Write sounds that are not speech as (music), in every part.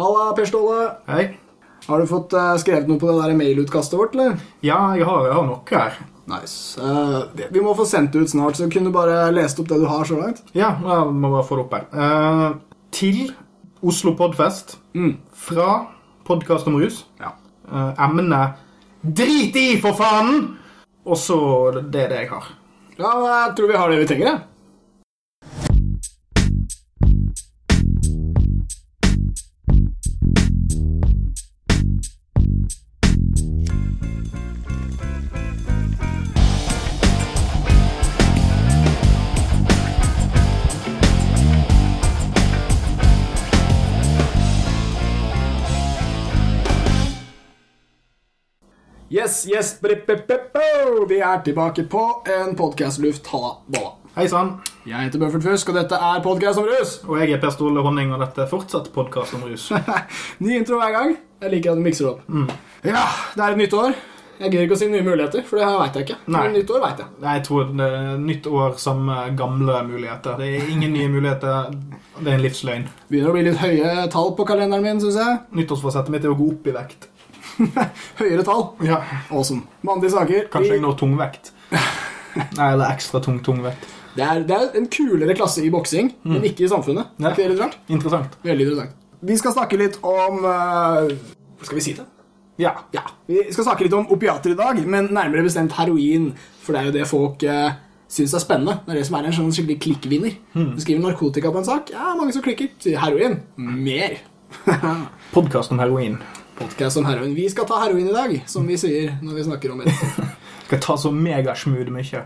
Halla, Per Ståle. Hei. Har du fått eh, skrevet noe på det der mailutkastet vårt, eller? Ja, jeg har, jeg har noe her. Nice. Uh, vi- vi må få sendt det ut snart, så kunne du bare lest opp det du har så langt? Ja, jeg må bare få det opp her. Uh, til Oslo Podfest Mm. fra Podkast om rus. Ja. Uh, Emnet Drit i, for faen! Og så det er det jeg har. Ja, jeg tror vi har det vi trenger, jeg. Yes, yes, brip, brip, brip. Vi er tilbake på en podcast-luft. Halla, balla. Hei sann. Jeg heter Bøffert Fusk, og dette er podcast om rus. Og jeg er Per Ståle Honning, og dette er fortsatt podkast om rus. (laughs) Ny intro hver gang. Jeg liker at du mikser det opp. Ja, det er et nytt år. Jeg gidder ikke å si nye muligheter, for det veit jeg ikke. Nei. Men nytt år vet jeg. Jeg tror det er nytt år samme gamle muligheter. Det er ingen nye muligheter. Det er en livsløgn. Begynner å bli litt høye tall på kalenderen min, syns jeg. Nyttårsforsettet mitt er å gå opp i vekt. (laughs) Høyere tall. Ja, Awesome. Mandige saker. Kanskje jeg når tungvekt. (laughs) Nei, eller ekstra tung tungvekt. det, er, det er en kulere klasse i boksing, men ikke i samfunnet. Ja. Er det? Interessant. Veldig interessant. Vi skal snakke litt om uh, skal vi si det? Ja. Ja, Vi skal snakke litt om opiater i dag, men nærmere bestemt heroin. For det er jo det folk uh, syns er spennende. Det er det som er en sånn skikkelig klikkvinner. Du skriver narkotika på en sak. Ja, mange som klikker. Sier heroin. Mer. (laughs) Podkast om heroin. Podcast om heroin. Vi skal ta heroin i dag, som vi sier når vi snakker om det. (laughs) Skal ta så megasmooth mye.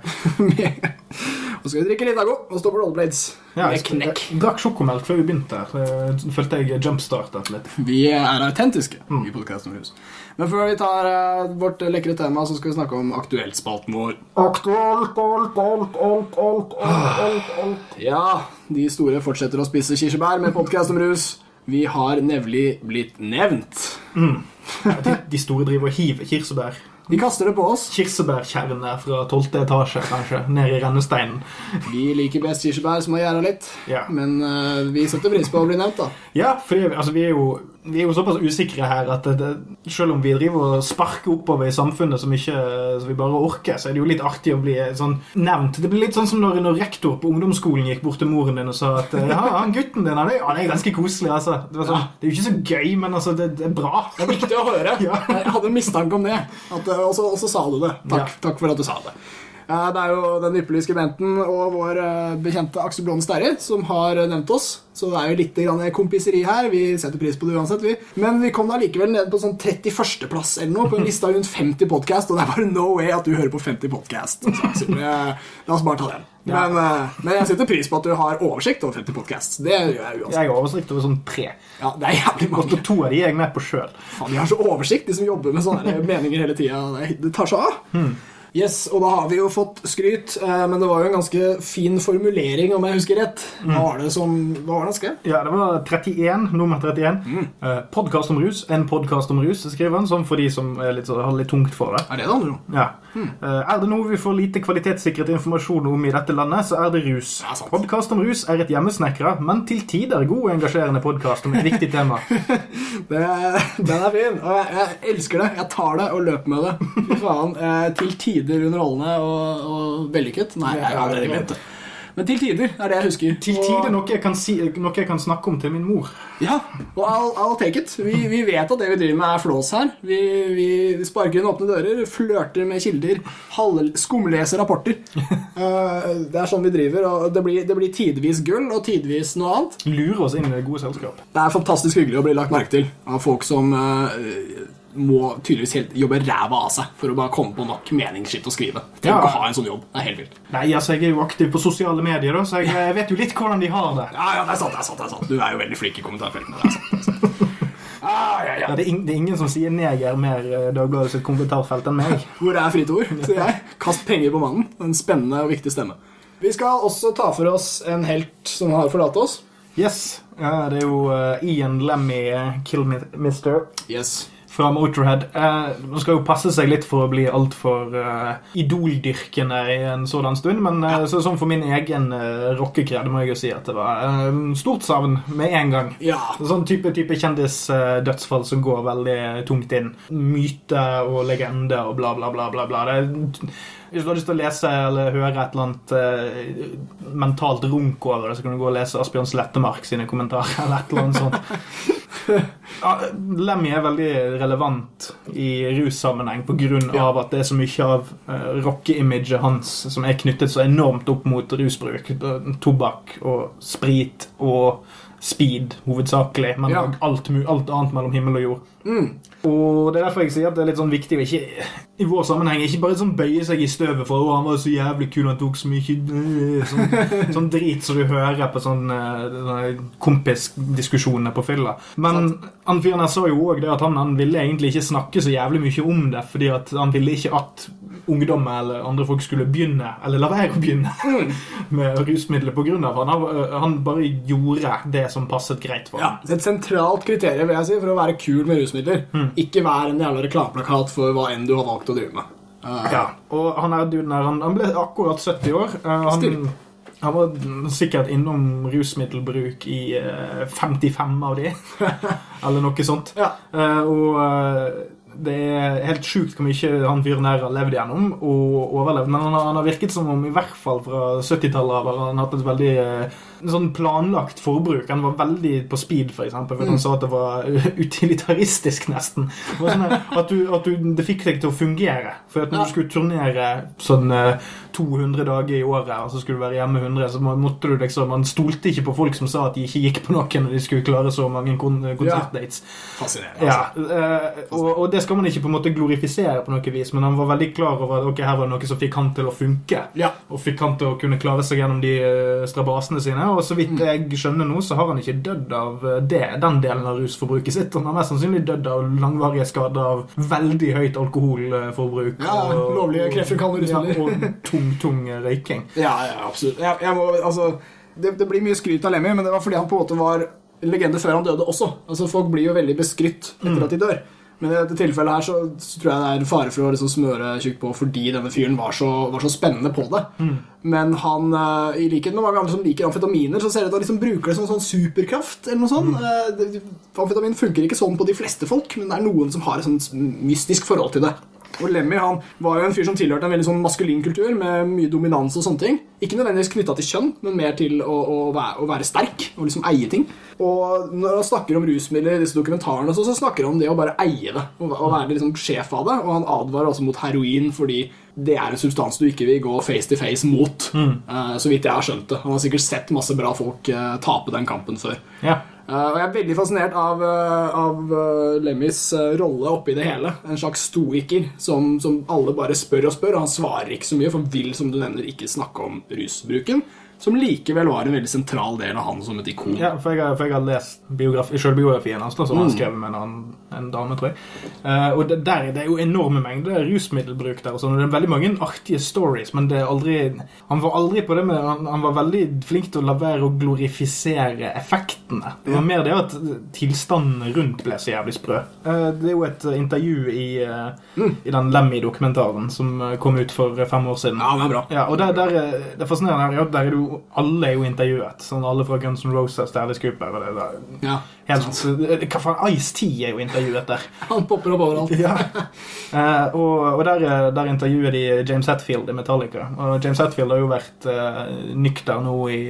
(laughs) Og skal vi drikke litt Ago og stå på rollerblades Ja, med jeg, knekk. jeg drakk sjokomelk før vi begynte. her. så følte jeg jumpstartet litt. Vi er autentiske i Podcast om rus. Men før vi tar uh, vårt lekre tema, så skal vi snakke om aktuellspalten vår. Aktuelt, alt, alt, alt, alt, alt, alt, alt. Ja, de store fortsetter å spise kirsebær med Podcast om rus. Vi har nevlig blitt nevnt. De, de store driver og hiver kirsebær. De kaster det på oss. Kirsebærkjerner fra 12. etasje, kanskje, ned i rennesteinen. Vi liker best kirsebær som har gjæra litt. Ja. Men uh, vi setter pris på å bli nevnt, da. Ja, for altså, vi, er jo, vi er jo såpass usikre her at det, det, selv om vi driver og sparker oppover i samfunnet som, ikke, som vi bare orker, så er det jo litt artig å bli sånn nevnt. Det blir litt sånn som når, når rektor på ungdomsskolen gikk bort til moren din og sa at ja, han gutten din han er, han er ganske koselig. altså. Det, var sånn, det er jo ikke så gøy, men altså, det, er bra. Det er viktig å høre. (laughs) Ja. Jeg hadde en mistanke om det. Eh, og så sa du det. Takk, Ja. takk for at du sa det. Eh, Det er jo den ypperlige skribenten og vår eh, bekjente Aksel Blåne Sterri som har eh, nevnt oss. Så det er jo litt kompiseri her. Vi setter pris på det uansett, vi. Men vi kom da likevel ned på sånn 31.-plass eller noe på en liste av rundt 50 podkast, og det er bare no way at du hører på 50 podkast. Altså, Aksel. Eh, La oss bare ta den. Ja. Men, men jeg setter pris på at du har oversikt over 50 podkast. Det gjør jeg uansett. Jeg har oversikt over sånn tre. Ja, det er jævlig mange. Og to av de er jeg med på sjøl. De har så oversikt, de som jobber med sånne meninger hele tida. Det, tar seg av. Yes, og da har vi jo fått skryt, eh, men det var jo en ganske fin formulering, om jeg husker rett. Hva var det som Hva var det skrev? Ja, det var 31, nummer 31. Mm. podkast om rus. En podkast om rus, skriver han, sånn for de som er litt, så- har litt tungt for det. Er det det handler om? Ja. Eh, er det noe vi får lite kvalitetssikret informasjon om i dette landet, så er det rus. Ja. Podkast om rus er et hjemmesnekra, men til tider god og engasjerende podkast om et viktig tema. (laughs) Det, den er fin, og jeg, jeg elsker det. Jeg tar det og løper med det. Fy faen. Eh, til tider underholdende og, og vellykket. Nei, jeg har allerede glemt det. Men til tider er det jeg husker. Til tider noe jeg kan, si, noe jeg kan snakke om til min mor. Ja, og I'll, I'll take it. Vi, vi vet at det vi driver med, er flås her. Vi, vi sparker inn åpne dører, flørter med kilder, skumleser rapporter. (laughs) Eh, det er sånn vi driver, og det blir, det blir tidvis gull og tidvis noe annet. Lurer oss inn i det gode selskap. Det er fantastisk hyggelig å bli lagt merke til av folk som eh, må tydeligvis helt jobbe ræva av seg for å bare komme på nok meningsskitt å skrive. Tenk Ja. å ha en sånn jobb. Det er helt vilt. Nei, altså, Jeg er jo aktiv på sosiale medier, så jeg, vet jo litt hvordan de har det. Ja, ja, det er sant, det er sant. det er sant. Du er jo veldig flink i kommentarfeltene. Det er sant, det er sant. Ah, ja, ja. Det, er ingen, det er ingen som sier neger mer eh, Dagbladet sitt kommentarfelt enn meg. Hvor er fritt ord, sier jeg. Kast penger på mannen. En spennende og viktig stemme. Vi skal også ta for oss en helt som har forlatt oss. Yes, ja, Det er jo eh, Ian Lemmy, eh, Kill Mister. Yes. Fra Motorhead. Eh, man skal jo passe seg litt for å bli altfor eh, idoldyrkende i en sådan stund, men eh, så, sånn for min egen eh, rockekred må jeg jo si at det var eh, stort savn med en gang. Ja. Sånn type, type kjendisdødsfall som går veldig tungt inn. Myte og legende og bla, bla, bla. bla, bla. Det, hvis du har lyst til å lese eller høre et eller annet eh, mentalt runk over det, så kan du gå og lese Asbjørn Slettemark sine kommentarer eller et eller annet sånt. (laughs) Ja, Lemmy er veldig relevant i russammenheng pga. av at det er så mye av uh, rockeimaget hans som er knyttet så enormt opp mot rusbruk. Tobakk og sprit og speed hovedsakelig, men Ja. alt, alt annet mellom himmel og jord. Mm. Og det er derfor jeg sier at det er litt sånn viktig å ikke i vår sammenheng ikke bare sånn bøye seg i støvet for å han var så jævlig kul, han tok så mye øh, sånn, (laughs) sånn drit som du hører på sånne, sånne kompisdiskusjoner på fylla. Men han fyren her sa jo òg det at han, han ville egentlig ikke snakke så jævlig mye om det, fordi at han ville ikke at ungdom eller andre folk skulle begynne, eller la være å begynne, (laughs) med rusmidler av han. Han, han bare gjorde det som passet greit for Ja, ham. er Et sentralt kriterium vil jeg si, for å være kul med rusmidler. Mm. Ikke vær en jævla reklameplakat for hva enn du har valgt å drive med. Uh, Ja, og han er duden her, han, han ble akkurat 70 år. Eh, han, han var sikkert innom rusmiddelbruk i eh, 55 av de, (laughs) eller noe sånt. Ja. Eh, og eh, det er helt sjukt hvor mye han fyren her har levd gjennom og overlevd. Men han har, han har virket som om i hvert fall fra 70-tallet har han hatt et veldig eh, sånn planlagt forbruk. Han var veldig på speed, for eksempel, for han sa at det var (laughs) utilitaristisk, nesten. Det, sånn at du, at du, det fikk deg til å fungere. For at når Ja. du skulle turnere sånn eh, 200 dager i året, og så skulle du være hjemme 100, så måtte du liksom Man stolte ikke på folk som sa at de ikke gikk på noen når de skulle klare så mange kon konsertdates. Fascinerende. Altså. Ja. og, og det skal man ikke på en måte glorifisere på noe vis, men han var veldig klar over at ok, her var det noe som fikk han til å funke. Ja. Og fikk han til å kunne klare seg gjennom de eh, strabasene sine. Og så Mm. vidt jeg skjønner nå, så har han ikke dødd av eh, det, den delen av rusforbruket sitt. Han har mest sannsynlig dødd av langvarige skader av veldig høyt alkoholforbruk. Ja, lovlige kreftfremkallende ja, og tung, tung røyking. Ja, ja, absolutt. Jeg, jeg må, altså, det, det blir mye skryt av Lemmy, men det var fordi han på en måte var legende før han døde også. Altså, Folk blir jo veldig beskrytt etter at de dør. Men i dette tilfellet her så, så tror jeg det er fare for å liksom smøre tjukt på fordi denne fyren var så, var så spennende på det. Men han, eh, i likhet med mange andre som liker amfetaminer, så ser det ut til at han liksom bruker det som sånn superkraft. eller noe sånt. Mm. Amfetamin funker ikke sånn på de fleste folk, men det er noen som har et sånt mystisk forhold til det. Og Lemmy han var jo en fyr som tilhørte en veldig sånn maskulin kultur med mye dominans og sånne ting. Ikke nødvendigvis knytta til kjønn, men mer til å, å, være, å være sterk og liksom eie ting. Og når han snakker om rusmidler i disse dokumentarene, så, så snakker han om det å bare eie det. Og, og være liksom sjef av det. Og han advarer også mot heroin fordi det er en substans du ikke vil gå face to face mot. Eh, så vidt jeg har skjønt det. Han har sikkert sett masse bra folk eh, tape den kampen før. Ja. Eh, og jeg er veldig fascinert av, uh, av eh, Lemmys eh, rolle oppi det hele. En slags stoiker som, som alle bare spør og spør, og han svarer ikke så mye, for vil som du nevner ikke snakke om rusbruken. Som likevel var en veldig sentral del av han som et ikon. Ja, for jeg, for jeg har lest biografi, selvbiografien hans, som han skrev med en, annen- en dame, tror jeg. Uh, og det, der, det er jo enorme mengder rusmiddelbruk der. og sånn, og Det er veldig mange artige stories, men det er aldri Han var aldri på det med Han, han var veldig flink til å la være å glorifisere effektene. Det var mer det at tilstandene rundt ble så jævlig sprø. Uh, det er jo et eh, intervju i, eh, i den Lemmy-dokumentaren som kom ut for fem år siden. Ja, det er bra. Ja, og der, der, er- det fascinerende er ja, der er jo, alle er jo intervjuet. Sånn alle fra Guns N' Roses til Alice Cooper. Og det, der. Ja. Helt, hva faen, Ice-T er jo intervjuet der. (laughs) Han popper opp overalt. Ja. Eh, og og der, eh, der intervjuer de James Hetfield i Metallica. Og James Hetfield har jo vært eh, nykter nå i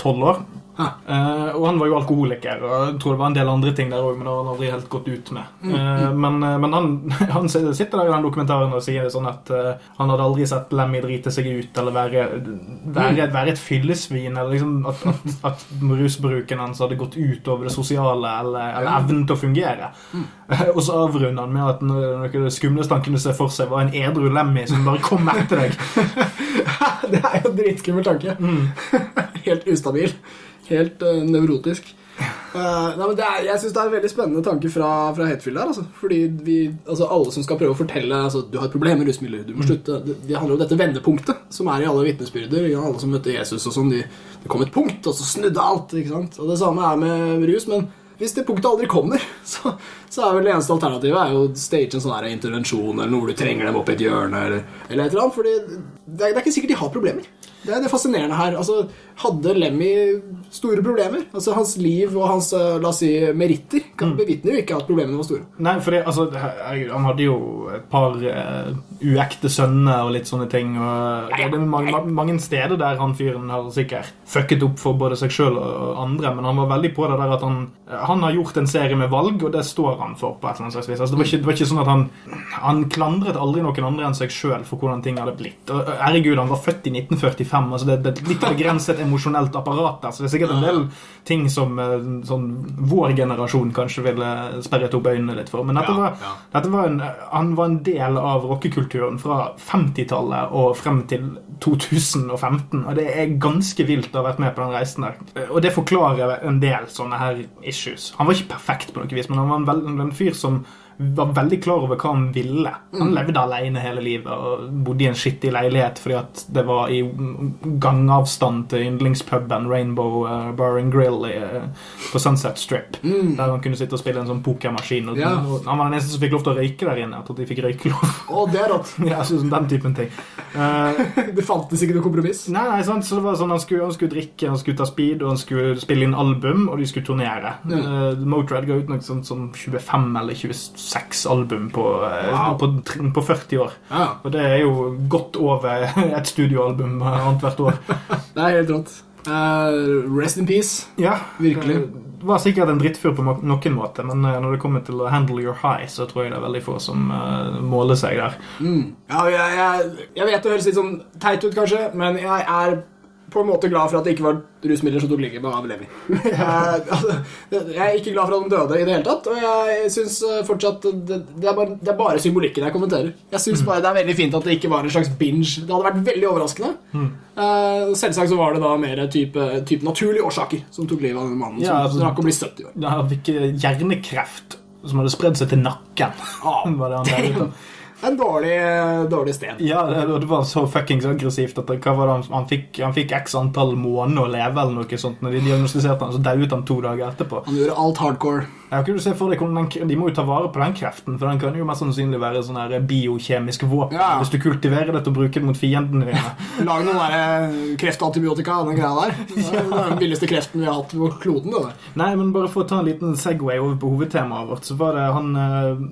tolv år. Eh, og han var jo alkoholiker, og jeg tror det var en del andre ting der òg, men det har han aldri helt gått ut med. Mm, Eh, men eh, men han, (laughs) han sitter der i den dokumentaren og sier sånn at uh, han hadde aldri sett Lemmy drite seg ut eller være, være, Mm. være et fyllesvin, eller liksom at, at, at rusbruken hans hadde gått ut over det sosiale eller, eller evnen til å fungere. Mm. (laughs) og så avrunder han med at noe det skumleste han kunne se for seg, var en edru Lemmy som bare kom etter deg. (laughs) det er jo en dritskummel tanke. Helt ustabil. Helt uh, nevrotisk. Uh, nei, men det er, jeg syns det er en veldig spennende tanke fra, fra Hetfield der. Altså. Fordi vi, altså alle som skal prøve å fortelle altså, Du har et problem med rusmidler, du må slutte. Det, det handler om dette vendepunktet som er i alle vitnesbyrder. Alle som møtte Jesus og sånn. De, det kom et punkt, og så snudde alt. Og Det samme er med rus. Men hvis det punktet aldri kommer, (laughs) så, så er vel det eneste alternativet er jo stage en sånn her intervensjon eller noe hvor du trenger dem opp i et hjørne eller, eller et eller annet. Fordi det er, det er ikke sikkert de har problemer. Det er det fascinerende her. Altså, hadde Lemmy store problemer? Altså Hans liv og hans eh, la oss si, meritter kan bevitner jo ikke at problemene var store. Nei, for det, altså, han hadde jo et par uh, uekte sønner og litt sånne ting. Og det, det er mange, mange steder der han fyren har sikkert fucket opp for både seg sjøl og andre, men han var veldig på det der at han, han har gjort en serie med valg, og det står han for på et eller annet slags vis. Altså, det, var ikke, det var ikke sånn at han Han klandret aldri noen andre enn seg sjøl for hvordan ting hadde blitt. Og, herregud, han var født i 1945. altså Det, er litt begrenset emosjonelt apparat der, så det er sikkert en del ting som eh, sånn, vår generasjon kanskje ville sperret opp øynene litt for. Men dette Ja, var, ja. dette var en, han var en del av rockekulturen fra 50-tallet og frem til 2015. Og det er ganske vilt å ha vært med på den reisen der. Og det forklarer en del sånne her issues. Han var ikke perfekt på noe vis, men han var en, veld, en fyr som var veldig klar over hva han ville. Han levde alene hele livet og bodde i en skittig leilighet fordi at det var i gangavstand til yndlingspuben Rainbow eh, Bar and Grill eh, på Sunset Strip. Der han kunne sitte og spille en sånn pokermaskin. Ja. han var den eneste som fikk lov til å røyke der inne. At de fikk røykelov. Oh, det er rått. (laughs) ja, sånn, den typen ting. Uh, (laughs) Det fantes ikke noe kompromiss. Nei, nei, sant? så det var sånn Han skulle, han skulle drikke, han skulle ta speed, og han skulle spille inn album, og de skulle turnere. Ja. Uh, Motörhead ga ut noe sånt som 25 eller 26 album på, eh, Wow. på, på 40 år. Ja, Og det er jo godt over (laughs) et studioalbum eh, annethvert år. (laughs) det er helt rått. Uh, rest in peace. Ja, Virkelig. Det var sikkert en drittfyr på noen måte, men når det kommer til å handle your high, så tror jeg det er veldig få som uh, måler seg der. Mm. Ja, jeg, jeg, jeg vet det høres litt sånn teit ut, kanskje, men jeg er på en måte glad for at det ikke var rusmidler som tok livet av Levi. Jeg, (laughs) altså, jeg er ikke glad for at han døde i det hele tatt, og jeg syns fortsatt det, det, er bare, det er bare symbolikken jeg kommenterer. Jeg syns bare det er veldig fint at det ikke var en slags binge. Det hadde vært veldig overraskende. Eh, selvsagt så var det da mer type, type naturlige årsaker som tok livet av den mannen Ja, som altså- rakk å bli 70 år. Han fikk eh, hjernekreft som hadde spredd seg til nakken. Ah, (laughs) var det han der ute. En dårlig, dårlig sten. Ja, det, det var så fuckings aggressivt at hva var det, han, han, fikk, han fikk x antall måneder å leve eller noe sånt. Når de diagnostiserte han, så dauet han to dager etterpå. Han gjorde alt hardcore. Ja, kunne du se for deg den, De må jo ta vare på den kreften, for den kan jo mest sannsynlig være sånn biokjemisk våpen. Ja. Hvis du kultiverer det til å bruke det mot fiendene dine. (laughs) Lag noen der kreftantibiotika den greia der. (laughs) Det er den billigste kreften vi har hatt på kloden. Det der. Nei, men bare for å ta en liten segway over på hovedtemaet vårt, så var det han eh,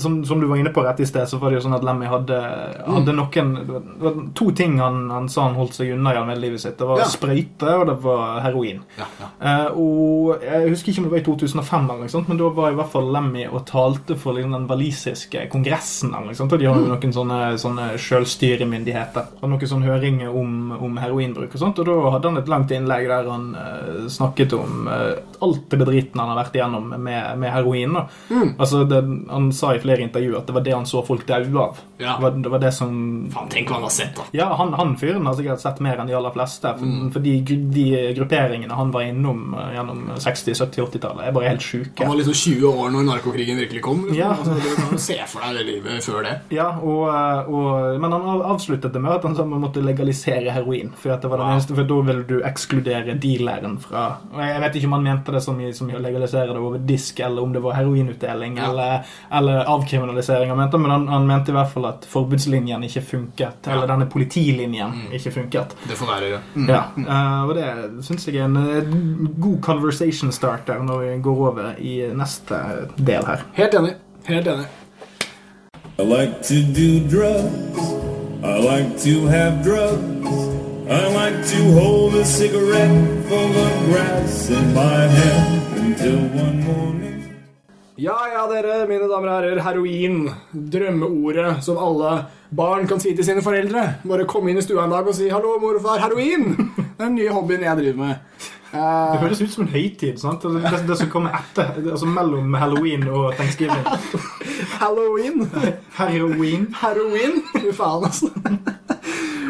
Som, som du var inne på rett i sted, så var det jo sånn at Lemmy hadde, hadde noen det var To ting han, han sa han holdt seg unna i livet sitt. Det var Ja. sprøyte, og det var heroin. Ja, ja. Eh, og Jeg husker ikke om det var i 2005, eller noe sånt, men da var i hvert fall Lemmy og talte for liksom, den walisiske kongressen. Og De har jo noen sånne, sånne selvstyremyndigheter. Og noen sånne høringer om, om heroinbruk. Og sånt, og da hadde han et langt innlegg der han uh, snakket om uh, alt det bedriten han har vært igjennom med, med heroin. Mm. Altså, det, Han sa i flere intervjuer at det var det han så folk daue av. Ja. Det, var, det var det som Faen, tenk hva han har sett, da. ja, han, han fyren har sikkert sett mer enn de aller fleste. For, Mm. for de, de grupperingene han var innom eh, gjennom 60-, 70-, 80-tallet, er bare helt sjuke. Var liksom 20 år når narkokrigen virkelig kom. Liksom. Ja. Altså, du kan se for deg det livet før det. Ja, og, eh, og, Men han av- avsluttet det med at han måtte legalisere heroin. For at det var den eneste, for da ville du ekskludere dealeren fra Jeg vet ikke om han mente det som i, som i å legalisere det over disk, eller om det var heroinutdeling Ja. eller, eller avkriminalisering. Han mente, men han, han mente i hvert fall at forbudslinjen ikke funket. Ja. Eller denne politilinjen ikke funket. Det får være det. Ja, eh, og det syns jeg er en eh, god conversation starter når vi går over i neste del her. Helt enig. Helt enig. I like to do drugs. I like to have drugs. I like to hold a cigarette full of grass in my hand until one morning. Ja, ja, dere, mine damer og herrer. Heroin. Drømmeordet som alle barn kan si til sine foreldre. Bare komme inn i stua en dag og si 'hallo, morfar. heroin'. (laughs) Det er den nye hobbyen jeg driver med. Det Eh, høres ut som en høytid. sant? Altså, Det, det som kommer etter, altså mellom halloween og thanksgiving. (laughs) Halloween. Heroin. Heroin. Fy faen, altså.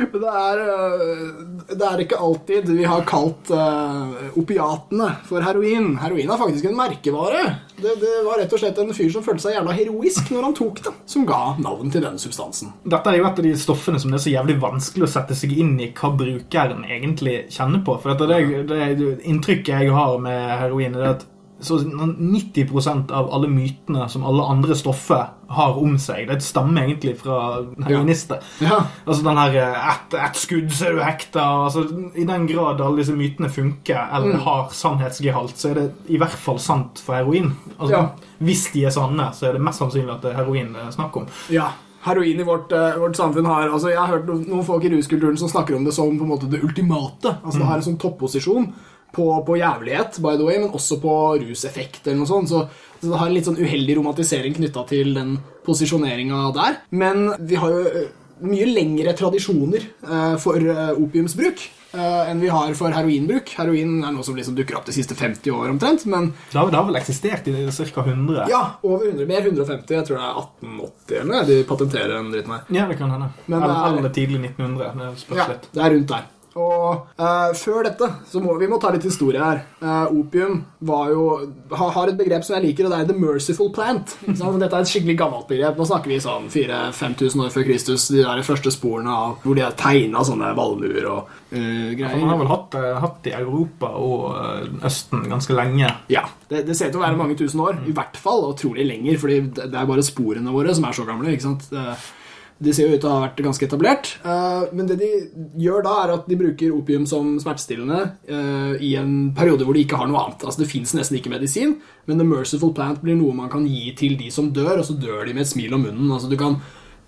Det er, øh, det er ikke alltid vi har kalt uh, opiatene for heroin. Heroin er faktisk en merkevare. Det, det var rett og slett en fyr som følte seg jævla heroisk når han tok det, som ga navn til denne substansen. Dette er jo et av de stoffene som det er så jævlig vanskelig å sette seg inn i hva brukeren egentlig kjenner på. For det, det inntrykket jeg har med heroin, er at så 90% av alle mytene som alle andre stoffer har om seg, det stammer egentlig fra heroinister. Ja. Altså den her eh, ett et skudd, så er du hekta altså, I den grad alle disse mytene funker eller Mm. har sannhetsgehalt, så er det i hvert fall sant for heroin. Altså, Ja. Hvis de er sanne, så er det mest sannsynlig at det er heroin det er snakk om. Ja. Heroin i vårt, eh, vårt samfunn har altså Jeg har hørt noen folk i ruskulturen som snakker om det som på en måte det ultimate. Altså Det har en sånn topposisjon på, på jævlighet, by the way, men også på ruseffekt eller noe sånt. Så, så det har en litt sånn uheldig romantisering knytta til den posisjoneringa der. Men vi har jo eh, mye lengre tradisjoner eh, for eh, opiumsbruk eh, enn vi har for heroinbruk. Heroin er noe som liksom dukker opp de siste 50 år omtrent, men Det har, det har vel eksistert i ca. 100? ja, over 100, mer 150. Jeg tror det er 1880 eller noe. De patenterer den dritten her. Ja, det kan hende. Men eller, er- eller tidlig 1900. Det Ja, det er rundt der. Og uh, før dette så må vi må ta litt historie her. Uh, opium var jo, har, har et begrep som jeg liker, og det er the merciful plant. (laughs) Dette er et skikkelig gammelt begrep. Nå snakker vi sånn 4000-5000 år før Kristus. De der første sporene av hvor de har tegna sånne valmuer og greier Man har vel hatt, hatt i Europa og Østen ganske lenge. Ja, det, det ser ut til å være mange tusen år. I hvert fall, og trolig lenger, fordi det er bare sporene våre som er så gamle. ikke sant? Det, ser jo ut til å ha vært ganske etablert. eh, men det de gjør da, er at de bruker opium som smertestillende eh, i en periode hvor de ikke har noe annet. Altså Det fins nesten ikke medisin, men the merciful plant blir noe man kan gi til de som dør, og så dør de med et smil om munnen. Altså du kan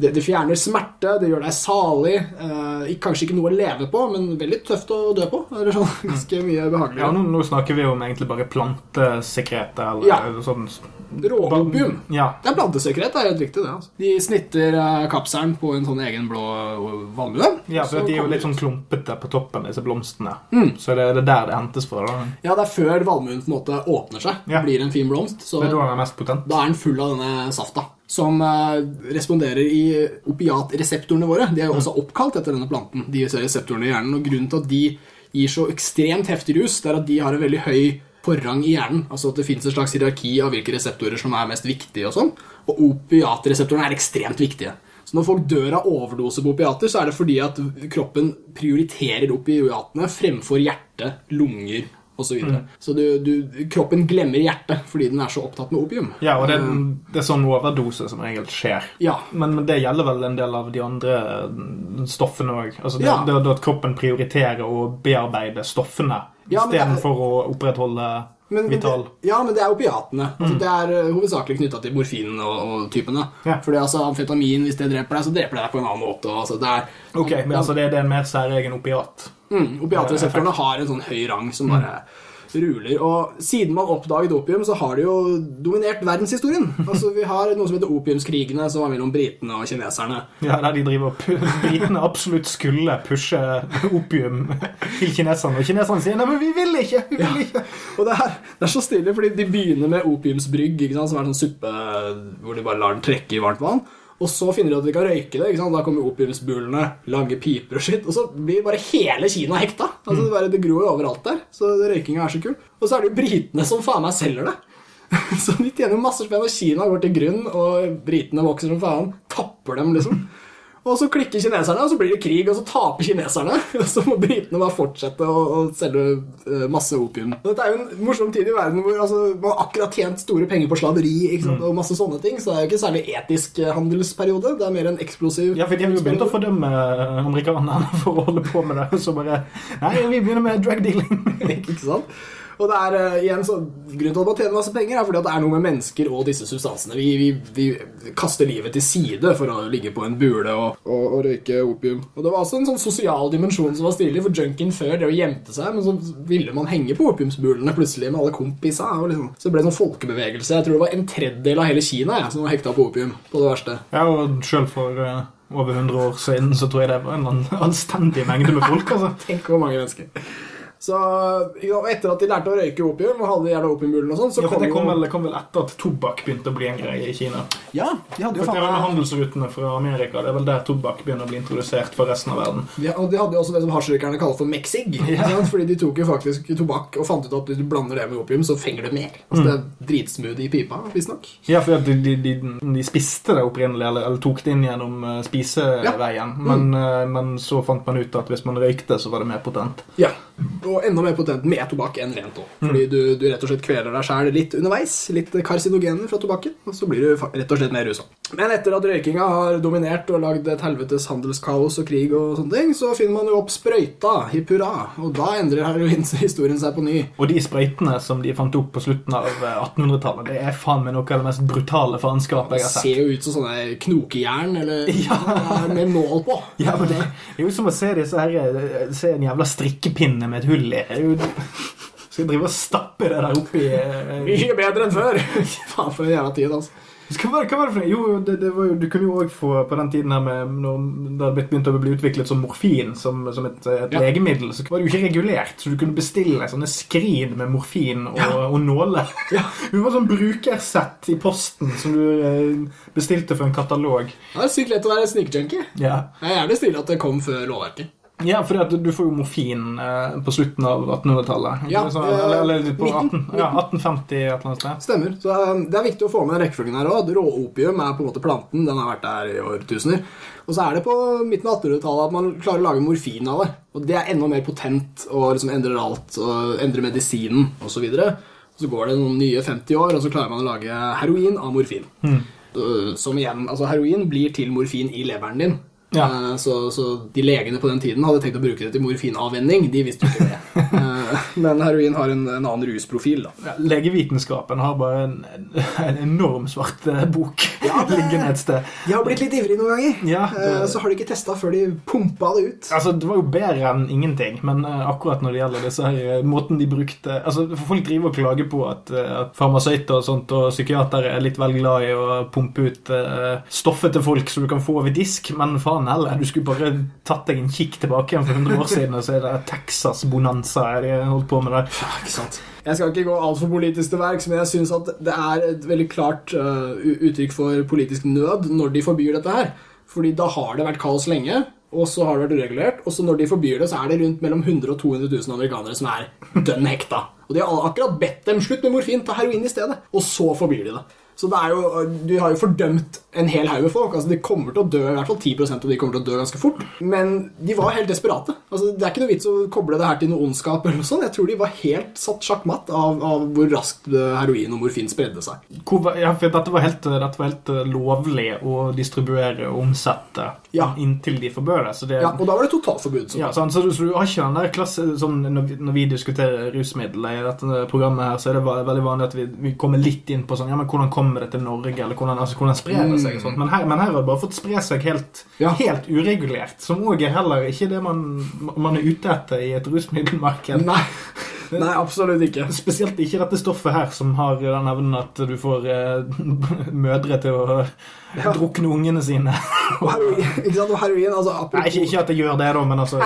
det, det fjerner smerte, det gjør deg salig. Eh, kanskje ikke noe å leve på, men veldig tøft å dø på. Eller sånn, (laughs) Ganske mye behageligere. Ja, nå, nå snakker vi om egentlig bare plantesekreter eller Ja. sånn Råopium. Ja. Det er plantesekret, det er helt riktig det. altså. De snitter eh, kapselen på en sånn egen blå eh, valmue. ja, for de er jo litt sånn klumpete på toppen, disse blomstene. Mm. Så det er det der det hentes fra. Da. Ja, det er før valmuen på en måte åpner seg Ja. blir en fin blomst. Så Det er da den er mest potent. da er den full av denne safta. Som eh, responderer i opiatreseptorene våre. De er jo også oppkalt etter denne planten. De reseptorene i hjernen, og Grunnen til at de gir så ekstremt heftig rus, det er at de har en veldig høy forrang i hjernen. Altså at det fins et slags hierarki av hvilke reseptorer som er mest viktige. Og sånn. Og opiatreseptorene er ekstremt viktige. Så når folk dør av overdose på opiater, så er det fordi at kroppen prioriterer opiatene fremfor hjerte, lunger osv. Så, videre. så du, du, kroppen glemmer hjertet fordi den er så opptatt med opium. Ja, og det, Eh, det er sånn overdose som regel skjer. ja. Men, men det gjelder vel en del av de andre eh, stoffene òg. Altså det, Ja. det, det at kroppen prioriterer å bearbeide stoffene Ja, istedenfor å opprettholde Men, men det, vital ja, men det er opiatene. Altså, Det er uh, hovedsakelig knytta til morfinen og, og typene. Ja. Fordi altså, amfetamin, hvis det dreper deg, så dreper det deg på en annen måte. Altså, det er, Ok, men altså det, det er en mer særegen opiat. mm, Opiatreseptorene har en sånn høy rang som bare ruler. Og siden man oppdaget opium, så har det jo dominert verdenshistorien. Altså, Vi har noe som heter opiumskrigene, som var mellom britene og kineserne. Ja, der de driver opp Britene absolutt skulle pushe opium til kineserne. Og kineserne sier 'nei, men vi vil ikke'. vi vil ikke. Og det er, det er så stilig, fordi de begynner med opiumsbrygg, ikke sant, som er en sånn suppe hvor de bare lar den trekke i varmt vann. Og så finner de at de kan røyke det. ikke sant? Da kommer opiumsbulene, lange piper og skitt. Og så blir bare hele Kina hekta. Altså, det, bare, det gror jo overalt der. Så røykinga er så kul. Og så er det jo britene som faen meg selger det. (laughs) Så de tjener jo masse spenn, og Kina går til grunn, og britene vokser som faen. Tapper dem, liksom. Og så klikker kineserne, og så blir det krig, og så taper kineserne. (laughs) Og så må britene bare fortsette å, å selge eh, masse opium. Og Dette er jo en morsom tid i verden hvor altså, man akkurat tjent store penger på slaveri sant? og masse sånne ting. Så det er jo ikke særlig etisk eh, handelsperiode. Det er mer en eksplosiv Ja, for de har jo begynt å fordømme amerikanerne (laughs) for å holde på med det. Så bare Nei, vi begynner med drug dealing. (laughs) ikke sant? Og det er uh, igjen så, Grunnen til at man tjener masse penger, er fordi at det er noe med mennesker og disse substansene. Vi, vi, vi kaster livet til side for å ligge på en bule og, og, og røyke opium. Og Det var også en sånn sosial dimensjon som var stilig, for junkien før det å gjemte seg, men så ville man henge på opiumsbulene plutselig med alle kompisa. Og liksom. Så det ble en sånn folkebevegelse. Jeg tror det var en tredjedel av hele Kina jeg, som var hekta på opium. på det verste. Ja, og selv for Uh over 100 år siden så tror jeg det var en anstendig mengde med folk. altså. (laughs) Tenk hvor mange mennesker. Så Etter at de lærte å røyke opium, og hadde de jævla opiumbulene og sånn, så Ja, kom det kom vel, det kom vel etter at tobakk begynte å bli en greie i Kina. Ja, de hadde jo For det er vel handelsrutene fra Amerika. Det er vel der tobakk begynner å bli introdusert for resten av verden. Ja, og De hadde jo også det som hasjrøykerne kaller for mexig. Ja. Fordi de tok jo faktisk tobakk og fant ut at hvis du blander det med opium, så fenger det mer. Altså Det er dritsmoothie i pipa, visstnok. Ja, for de, de, de, de spiste det opprinnelig, eller, eller tok det inn gjennom eh, spiseveien. Men, eh, men så fant man ut at hvis man røykte, så var det mer potent. Ja. Og enda mer potent med tobakk enn rent òg. Fordi du, du rett og slett kveler deg sjæl litt underveis. Litt karsinogener fra tobakken. Og så blir du rett og slett mer rusa. Men etter at røykinga har dominert og lagd et helvetes handelskaos og krig, og sånne ting, så finner man jo opp sprøyta, hipp hurra. Og da endrer heroinhistorien seg på ny. Og de sprøytene som de fant opp på slutten av eh, 1800-tallet, det er faen meg noe av det mest brutale faenskapet Det jeg har sett. ser jo ut som sånne knokejern eller (laughs) Ja. med nål på. Ja, men det er jo som å se disse her eh, Se en jævla strikkepinne med et hull i. Skal drive og stappe det der oppi eh, Mye bedre enn før! (laughs) Faen, for en jævla tid, altså. Hva var, det- det for noe? Jo, det, det var jo, du kunne jo òg få på den tiden her med når det hadde begynt å bli utviklet som morfin som, som et, et Ja. legemiddel, så var det jo ikke regulert. Så du kunne bestille sånne skrin med morfin og, Ja. og nåler. Ja. (laughs) Det var sånn brukersett i posten som du eh, bestilte for en katalog. Det er sykt lett å være snikjunkie. Ja. Jeg er gjerne stille at det kom før lovverket. Ja, fordi du får jo morfin eh, på slutten av 1800-tallet. Ja, sånn, eh, eller, eller på 19, 18, ja, 1850 et eller annet sted. Stemmer. Så um, Det er viktig å få med rekkefølgen her òg. Råopium er på en måte planten. Den har vært der i årtusener. Og så er det på midten av 1800-tallet at man klarer å lage morfin av det. Og det er enda mer potent og liksom endrer alt. Og endrer medisinen osv. Så, så går det noen nye 50 år, og så klarer man å lage heroin av morfin. Uh, Som igjen, altså Heroin blir til morfin i leveren din. Ja. Eh, Så, så de legene på den tiden hadde tenkt å bruke det til morfinavvenning. De visste jo ikke det. (laughs) Eh, Men heroin har en, en annen rusprofil. Ja, legevitenskapen har bare en, en enorm svart eh, bok Ja, liggende et sted. De har blitt litt ivrige noen ganger. Ja, det- Så har de ikke testa før de pumpa det ut. Altså, Det var jo bedre enn ingenting, men akkurat når det gjelder disse her, måten de brukte altså, for Folk driver og klager på at, at farmasøyter og sånt og psykiatere er litt vel glad i å pumpe ut stoffet til folk som du kan få over disk, men faen heller. Du skulle bare tatt deg en kikk tilbake igjen for 100 år siden, og så er det Texas-bonanza de holdt på med der. Ja, ikke sant? Jeg skal ikke gå altfor politisk til verks, men jeg syns at det er et veldig klart uh, uttrykk for politisk nød når de forbyr dette her. Fordi da har det vært kaos lenge, og så har det vært uregulert. Og så når de forbyr det, så er det rundt mellom 100 og 200 000 amerikanere som er dønn hekta. Og de har akkurat bedt dem slutt med morfin, ta heroin i stedet. Og så forbyr de det. Så det er jo, de har jo fordømt en hel haug med folk. altså De kommer til å dø, i hvert fall 10% av de kommer til å dø ganske fort. Men de var helt desperate. altså Det er ikke noe vits å koble det her til noe ondskap. eller noe sånt. Jeg tror de var helt satt sjakkmatt av, av hvor raskt eh, heroin og morfin spredde seg. Hvor, ja, for dette var helt, dette var helt lovlig å distribuere og omsette Ja. inntil de forbød det. Så det Ja, Og da var det totalforbud. Så. Ja, sånn, Så, du, så du har ikke den der klasse sånn, når, vi, når vi diskuterer rusmidler i dette programmet, her, så er det veldig vanlig at vi, vi kommer litt inn på sånn, ja, men hvordan kommer det til Norge, eller hvordan, altså, hvordan sprer det seg. sånt. Men her, men her har det bare fått spre seg helt, Ja. helt uregulert, som òg er heller ikke det man, man er ute etter i et rusmiddelmarked. Nei. Nei, absolutt ikke. (laughs) Spesielt ikke dette stoffet her, som har den evnen at du får eh, (laughs) mødre til å drukne ungene sine. (laughs) Og heroin, ikke sant? Og heroin altså Nei, ikke, ikke at det gjør det, da, men altså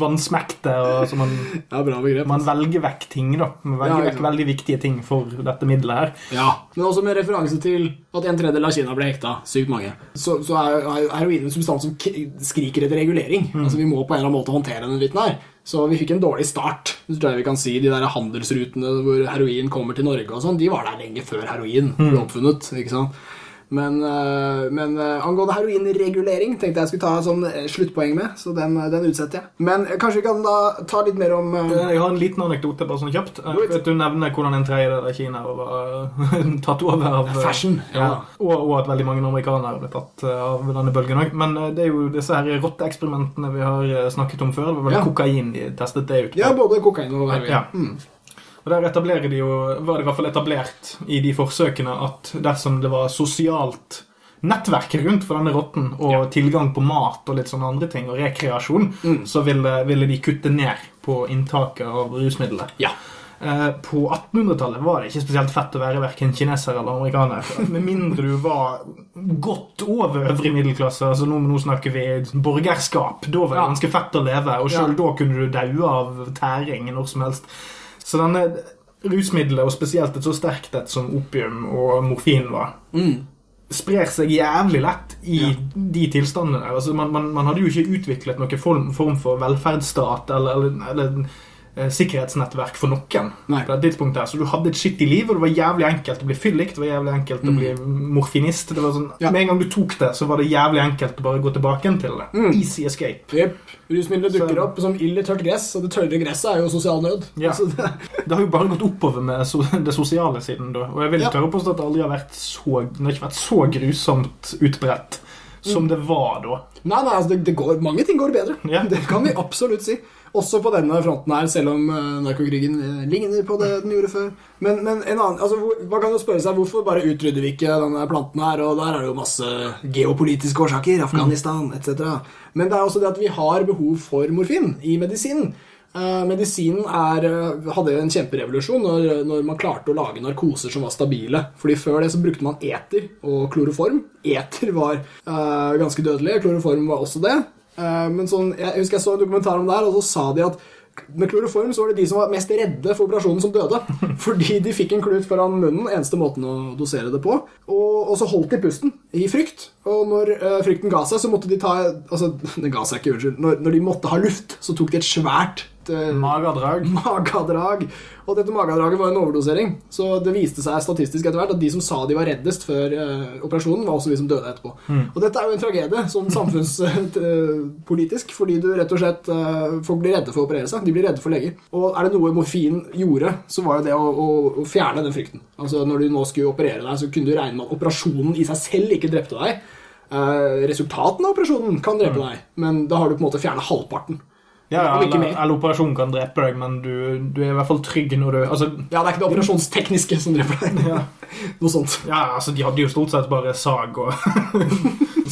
vannsmekte og så man Ja, bra begrep. Man velger vekk ting, da. Man velger Ja, vekk veldig viktige ting for dette middelet her. Ja, Men også med referanse til at en tredjedel av Kina ble hekta. Sykt mange. Så, så er er heroin en substans som skriker etter regulering. Altså Vi må på en eller annen måte håndtere den dritten her. Så vi fikk en dårlig start. Så tror jeg vi kan si De der handelsrutene hvor heroin kommer til Norge, og sånn, de var der lenge før heroin ble oppfunnet. ikke sant? Men, øh, men øh, angående heroinregulering tenkte jeg skulle ta sånn øh, sluttpoeng med, så den, den utsetter jeg. Men kanskje vi kan da ta litt mer om Jeg har en liten anekdote bare sånn kjapt. Du nevner hvordan en tredjedel av Kina var (laughs) tatt over av Fashion, ja. Og, og at veldig mange amerikanere ble tatt eh, av denne bølgen òg. Men eh, det er jo disse her rotteeksperimentene vi har eh, snakket om før. Det var vel Ja. kokain de testet det ut på. Ja, både kokain og heroin. Ja. Mm. Og der etablerer de jo, var det i hvert fall etablert i de forsøkene at dersom det var sosialt nettverk rundt for denne rotten, og Ja. tilgang på mat og litt sånne andre ting, og rekreasjon, Mm. så ville, ville de kutte ned på inntaket av rusmidler. Ja. Eh, På 1800-tallet var det ikke spesielt fett å være verken kineser eller amerikaner. (laughs) Med mindre du var godt over øvrig middelklasse. altså Nå, nå snakker vi borgerskap. Da var det ganske fett å leve, og sjøl Ja. da kunne du daue av tæring når som helst. Så denne rusmiddelet, og spesielt et så sterkt et som opium og morfin var, Mm. sprer seg jævlig lett i Ja. de tilstandene der. Altså, man, man, man hadde jo ikke utviklet noen form, form for velferdsstat eller, eller, eller sikkerhetsnettverk for noen. Nei. på det tidspunktet her. Så du hadde et skittig liv, og det var jævlig enkelt å bli fyllik. Det var jævlig enkelt å bli morfinist. Det var sånn, Mm. Ja. Med en gang du tok det, så var det jævlig enkelt å bare gå tilbake til det. Mm. Easy escape. Yep. Rusmidler dukker Så- opp som ild i tørt gress, og det tørre gresset er jo sosial nød. Ja. Altså, det, (laughs) Det har jo bare gått oppover med so (laughs) det sosiale siden da. Og jeg vil Ja. tørre å påstå at det aldri har vært så, det har ikke vært så grusomt utbredt som det var da. nei, nei, altså, det, det går, mange ting går bedre. Yeah. (laughs) Det kan vi absolutt si. Også på denne fronten her, selv om uh, narkokrigen eh, ligner på det den gjorde før. Men, men en annen, altså, man kan jo spørre seg hvorfor bare utrydder vi ikke denne planten her? Og der er det jo masse geopolitiske årsaker, Afghanistan etc. Men det er også det at vi har behov for morfin i medisinen. Eh, medisinen er, eh, hadde en kjemperevolusjon når, når man klarte å lage narkoser som var stabile. Fordi Før det så brukte man eter og kloroform. Eter var uh, ganske dødelig, kloroform var også det. Eh, men sånn, jeg husker jeg så en dokumentar om det her, og så sa de at med kloroform så var det de som var mest redde for operasjonen, som døde. (laughs) Fordi de fikk en klut foran munnen, eneste måten å dosere det på. Og, og så holdt de pusten i frykt. Og når uh, frykten ga seg, så måtte de ta Altså, (laughs) den ga seg ikke, unnskyld. Når, når de måtte ha luft, så tok de et svært uh, Magadrag. Magedrag. (laughs) Og dette magedraget var en overdosering. Så det viste seg statistisk etter hvert at de som sa de var reddest før uh, operasjonen, var også de som døde etterpå. Og dette er jo en tragedie sånn samfunnspolitisk, (laughs) fordi du rett og slett uh, Folk blir redde for å operere seg. De blir redde for leger. Og er det noe morfin gjorde, så var jo det å, å, å fjerne den frykten. Altså Når du nå skulle operere deg, så kunne du regne med at operasjonen i seg selv ikke drepte deg. Uh, resultatene av operasjonen kan drepe deg, men da har du på en måte fjernet halvparten. Ja, ja eller, eller operasjonen kan drepe deg, men du, du er i hvert fall trygg når du Altså, Ja, det er ikke det operasjonstekniske som dreper deg. Ja. Noe sånt. ja, altså de hadde jo stort sett bare sag og (laughs)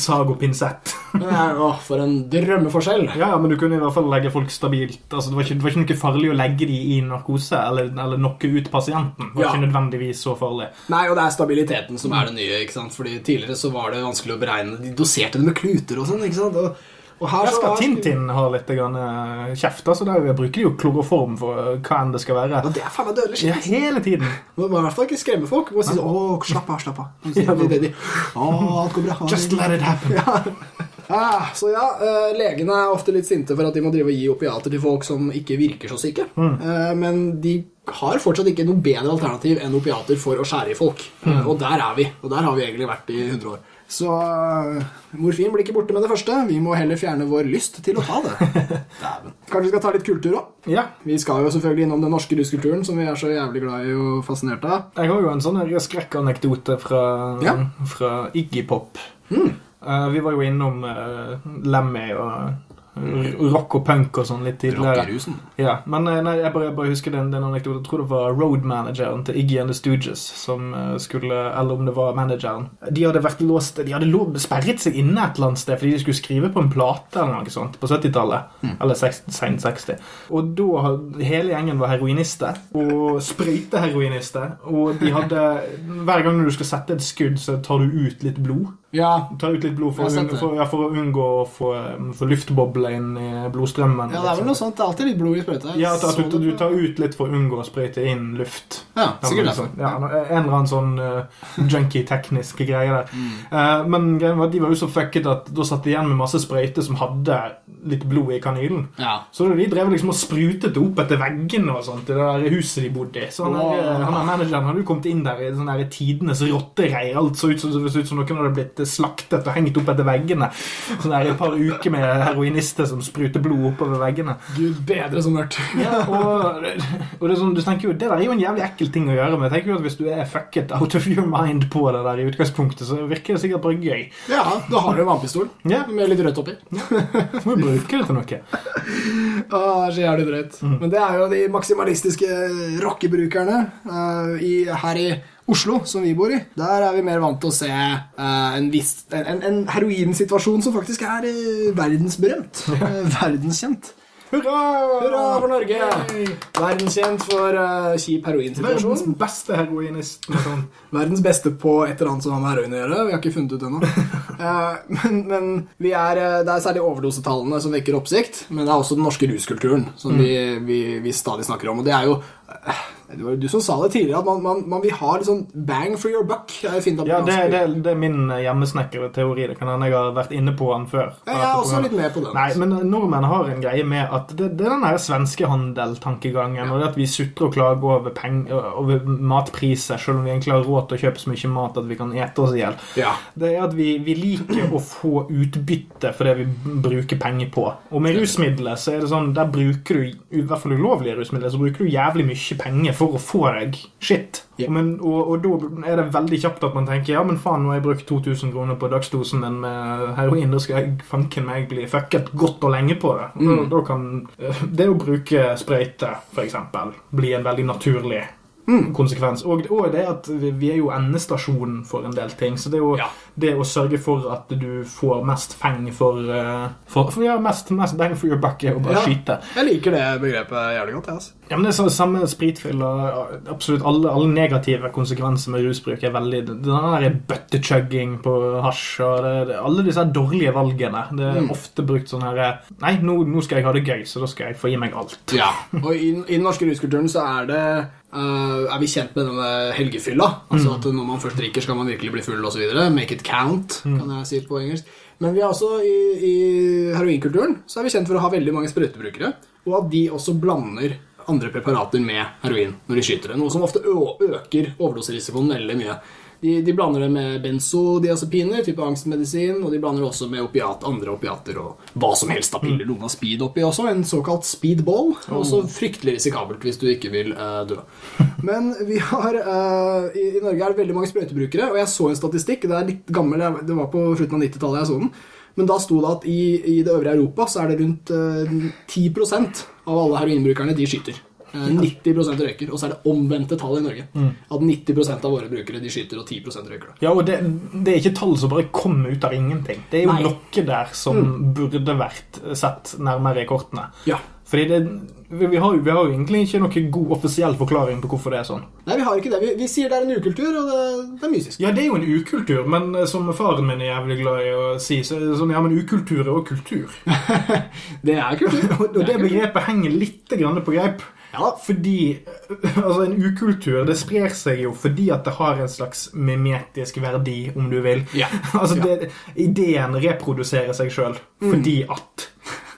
Sag og pinsett. Ja, å, for en drømmeforskjell. Ja, ja, men du kunne i hvert fall legge folk stabilt. Altså, det, var ikke, det var ikke noe farlig å legge de i narkose eller, eller knocke ut pasienten. Det var Ja. ikke nødvendigvis så farlig. Nei, og det er stabiliteten som er det nye. ikke sant? Fordi Tidligere så var det vanskelig å beregne. De doserte det med kluter og sånn. ikke sant? Og, og her så skal Tintin ha litt eh, kjeft. altså Der bruker de jo kloroform for eh, hva enn det skal være. Og det er faen dødelig Ja, hele tiden. Man må i hvert fall ikke skremme folk. Man må si sånn Å, slapp av, slapp av. (laughs) Alt går bra. (laughs) Just let it happen. (laughs) Ah, så ja, eh, legene er ofte litt sinte for at de må drive og gi opiater til folk som ikke virker så syke. Eh, men de har fortsatt ikke noe bedre alternativ enn opiater for å skjære i folk. Eh, og der er vi. Og der har vi egentlig vært i 100 år. Så eh, morfin blir ikke borte med det første. Vi må heller fjerne vår lyst til å ta det. (laughs) Kanskje vi skal ta litt kultur òg? Ja. Vi skal jo selvfølgelig innom den norske russkulturen, som vi er så jævlig glad i og fascinert av. Jeg har jo en sånn skrekkanekdote fra, Ja. fra Iggy Pop. Eh, vi var jo innom uh, Lemmy og rock og punk og sånn litt tidligere. Rockerusen. Ja, men eh, nei, jeg bare, jeg bare husker den, den anekdoten. Jeg tror det var road-manageren til Iggy and the Stooges som eh, skulle Eller om det var manageren. De hadde vært låst De hadde lov, sperret seg inne et eller annet sted fordi de skulle skrive på en plate eller noe sånt på 70-tallet. Eller 60-60 Og da Hele gjengen var heroinister. Og sprøyteheroinister. Og de hadde Hver gang du skal sette et skudd, så tar du ut litt blod. Ja. Ta ut litt blod for, å, for, ja, for å unngå å få, få luftbobler inn i blodstrømmen. ja, det er vel noe sånt. Det er alltid litt blod i sprøyta. Ja, at, at du, du tar ut litt for å unngå å sprøyte inn luft. Ja, sikkert det derfor. Ja, en eller annen sånn uh, junkie-teknisk greie der. Mm. Uh, men greien var at de var jo så fucket at da satt de igjen med masse sprøyter som hadde litt blod i kanylen. Ja. Så de drev liksom og sprutet det opp etter veggene og sånt i det der huset de bodde i. Så han, Wow. han der manageren hadde jo kommet inn der i sånn tidenes rottereir. Alt så ut som, så ut som noen hadde blitt slaktet og hengt opp etter veggene. Sånn der et par uker med heroinister som spruter blod oppover veggene. Gud bedre som mørkt. Ja, og, og det er sånn, du tenker jo, det der er jo en jævlig ekkel ting å gjøre, men jeg tenker jo at hvis du er fucket out of your mind på det der i utgangspunktet, så virker det sikkert bare gøy. Ja, da har du en vannpistol Ja, med litt rødt oppi. så må du bruke det til noe. Å, det er så jævlig drøyt. Men det er jo de maksimalistiske rockebrukerne uh, i, her i Oslo, som vi bor i. Der er vi mer vant til å se uh, en, viss, en, en, heroinsituasjon som faktisk er uh, verdensberømt. Uh, (laughs) verdenskjent. Hurra! Hurra for Norge! Verdenskjent for uh, kjip Verdens beste heroinist. (laughs) Verdens beste på et eller annet som har med heroin å gjøre. Vi har ikke funnet ut ennå. uh, (laughs) men men vi er, det er særlig overdosetallene som vekker oppsikt, men det er også den norske ruskulturen som vi, vi, vi stadig snakker om. Og det er jo eh, Det var du som sa det tidligere, at man, man, man vil ha litt sånn bang for your buck. Det er Ja, det, det, det er min hjemmesnekkerteori. Det kan hende jeg har vært inne på den før. Ja, jeg er også litt med på den. Nei, men nordmenn har en greie med at det, det er den svenskehandel-tankegangen, og det at vi sutrer og klager over, peng, over matpriser, selv om vi egentlig har råd til å kjøpe så mye mat at vi kan ete oss i hjel. Ja. Det er at vi, vi liker å få utbytte for det vi bruker penger på. Og med rusmidler så er det sånn, der bruker du, i hvert fall ulovlige rusmidler, så bruker du jævlig mye penger for å få deg shit. Yeah. Men, og, og da er det veldig kjapt at man tenker ja, men faen, nå har jeg brukt 2000 kroner på dagsdosen min med heroin, da skal jeg fanken meg bli fucket godt og lenge på det. Mm. Da, da kan eh, det å bruke sprøyte, eksempel, bli en veldig naturlig Mm. konsekvens. Og, og det at vi, er jo endestasjonen for en del ting. Så det er jo Ja. det å sørge for at du får mest feng for, eh, for, for Ja, mest, mest bang for your buck er å bare Ja. skyte. Jeg liker det begrepet jævlig godt. jeg, Altså. Ja, men det er så, Samme spritfyll og absolutt alle, alle negative konsekvenser med rusbruk er veldig Den der bøttechugging på hasj og det, det, alle disse dårlige valgene. Det er Mm. ofte brukt sånn her Nei, nå, nå skal jeg ha det gøy, så da skal jeg få gi meg alt. Ja, (laughs) og i, i den norske ruskulturen så er det eh, Er vi kjent med denne helgefylla. Altså at når man først drikker, skal man virkelig bli full osv. Make it count, kan jeg si på engelsk. Men vi er også i, i heroinkulturen så er vi kjent for å ha veldig mange sprøytebrukere. Og at de også blander andre preparater med heroin når de skyter det. Noe som ofte øker overdoserisikoen veldig mye. De, de blander det med benzodiazepiner, type angstmedisin, og de blander det også med opiat, andre opiater og hva som helst av piller. Noen har speed oppi også, en såkalt speedball. Også fryktelig risikabelt hvis du ikke vil uh, dø. (laughs) Men vi har uh, i, I Norge er det veldig mange sprøytebrukere, og jeg så en statistikk. Det er litt gammel, det var på slutten av 90-tallet jeg så den. Men da sto det at i, i det øvrige Europa så er det rundt eh, 10% av alle heroinbrukerne de skyter. Eh, 90% røyker. Og så er det omvendte tall i Norge. At 90% av våre brukere de skyter, og 10 røyker. da. Ja, og det, det er ikke tall som bare kommer ut av ingenting. Det er jo Nei. noe der som burde vært sett nærmere i kortene. Ja. Fordi det, vi, har vi har jo egentlig ikke noen god offisiell forklaring på hvorfor det er sånn. Nei, vi har ikke det. Vi, vi sier det er en ukultur, og det, det er mysisk. Ja, det er jo en ukultur, men eh, som faren min er jævlig glad i å si, så er det sånn, ja, men ukultur er også kultur. (laughs) Det er kultur. Og, (laughs) og det begrepet henger litt grann på greip. Ja. Fordi (laughs) altså en ukultur det sprer seg jo fordi at det har en slags mimetisk verdi, om du vil. Ja. (laughs) altså det, Ideen reproduserer seg sjøl fordi at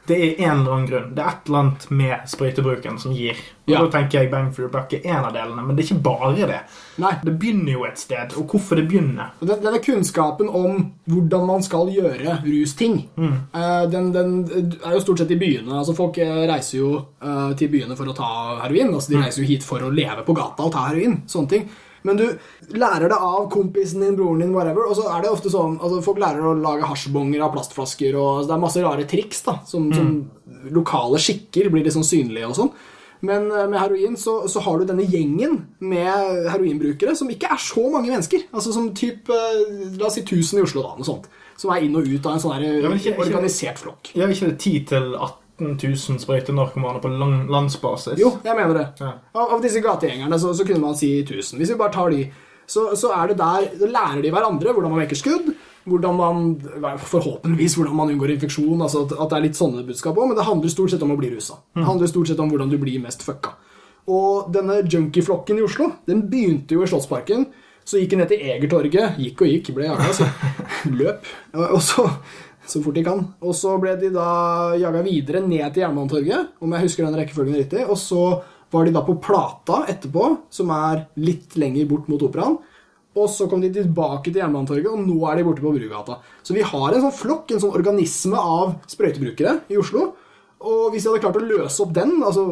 det er en eller annen grunn. Det er et eller annet med sprøytebruken som gir. Og Ja. Da tenker jeg Bang for your buck er en av delene, men det er ikke bare det. Nei. Det begynner jo et sted, og hvorfor det begynner. Denne kunnskapen om hvordan man skal gjøre rusting, eh, den, den er jo stort sett i byene. Altså Folk eh, reiser jo eh, til byene for å ta heroin. Altså De reiser jo hit for å leve på gata og ta heroin. Sånne ting. Men du lærer det av kompisen din, broren din, whatever. Og så er det ofte sånn altså Folk lærer å lage hasjbonger av plastflasker, og altså, det er masse rare triks. da Som, som lokale skikker blir litt sånn synlige og sånn. Men eh, med heroin så, så har du denne gjengen med heroinbrukere som ikke er så mange mennesker. Altså som typ, eh, La oss si 1000 i Oslo, da. Noe sånt. Som er inn og ut av en sånn organisert flokk. Ikke det 10 til 18 000 sprøytenarkomane på lang, landsbasis? Jo, jeg mener det. Ja. Av, av disse gategjengerne så, så kunne man si 1000. Hvis vi bare tar de, så, så er det der Så lærer de hverandre hvordan man vekker skudd. Hvordan man, Forhåpentligvis hvordan man unngår infeksjon. altså at, at det er litt sånne budskap også, Men det handler stort sett om å bli rusa. Det handler stort sett om hvordan du blir mest fucka. Og denne junkieflokken i Oslo den begynte jo i Slottsparken. Så gikk den ned til Egertorget. Gikk og gikk, ble jaga. Altså. (laughs) Løp. Og så, så fort de kan. Og så ble de da jaga videre ned til Jernbanetorget, om jeg husker den rekkefølgen riktig. Og så var de da på Plata etterpå, som er litt lenger bort mot Operaen. Og så kom de tilbake til Jernbanetorget, og nå er de borte på Brugata. Så vi har en sånn flokk, en sånn organisme av sprøytebrukere i Oslo. Og hvis de hadde klart å løse opp den, altså,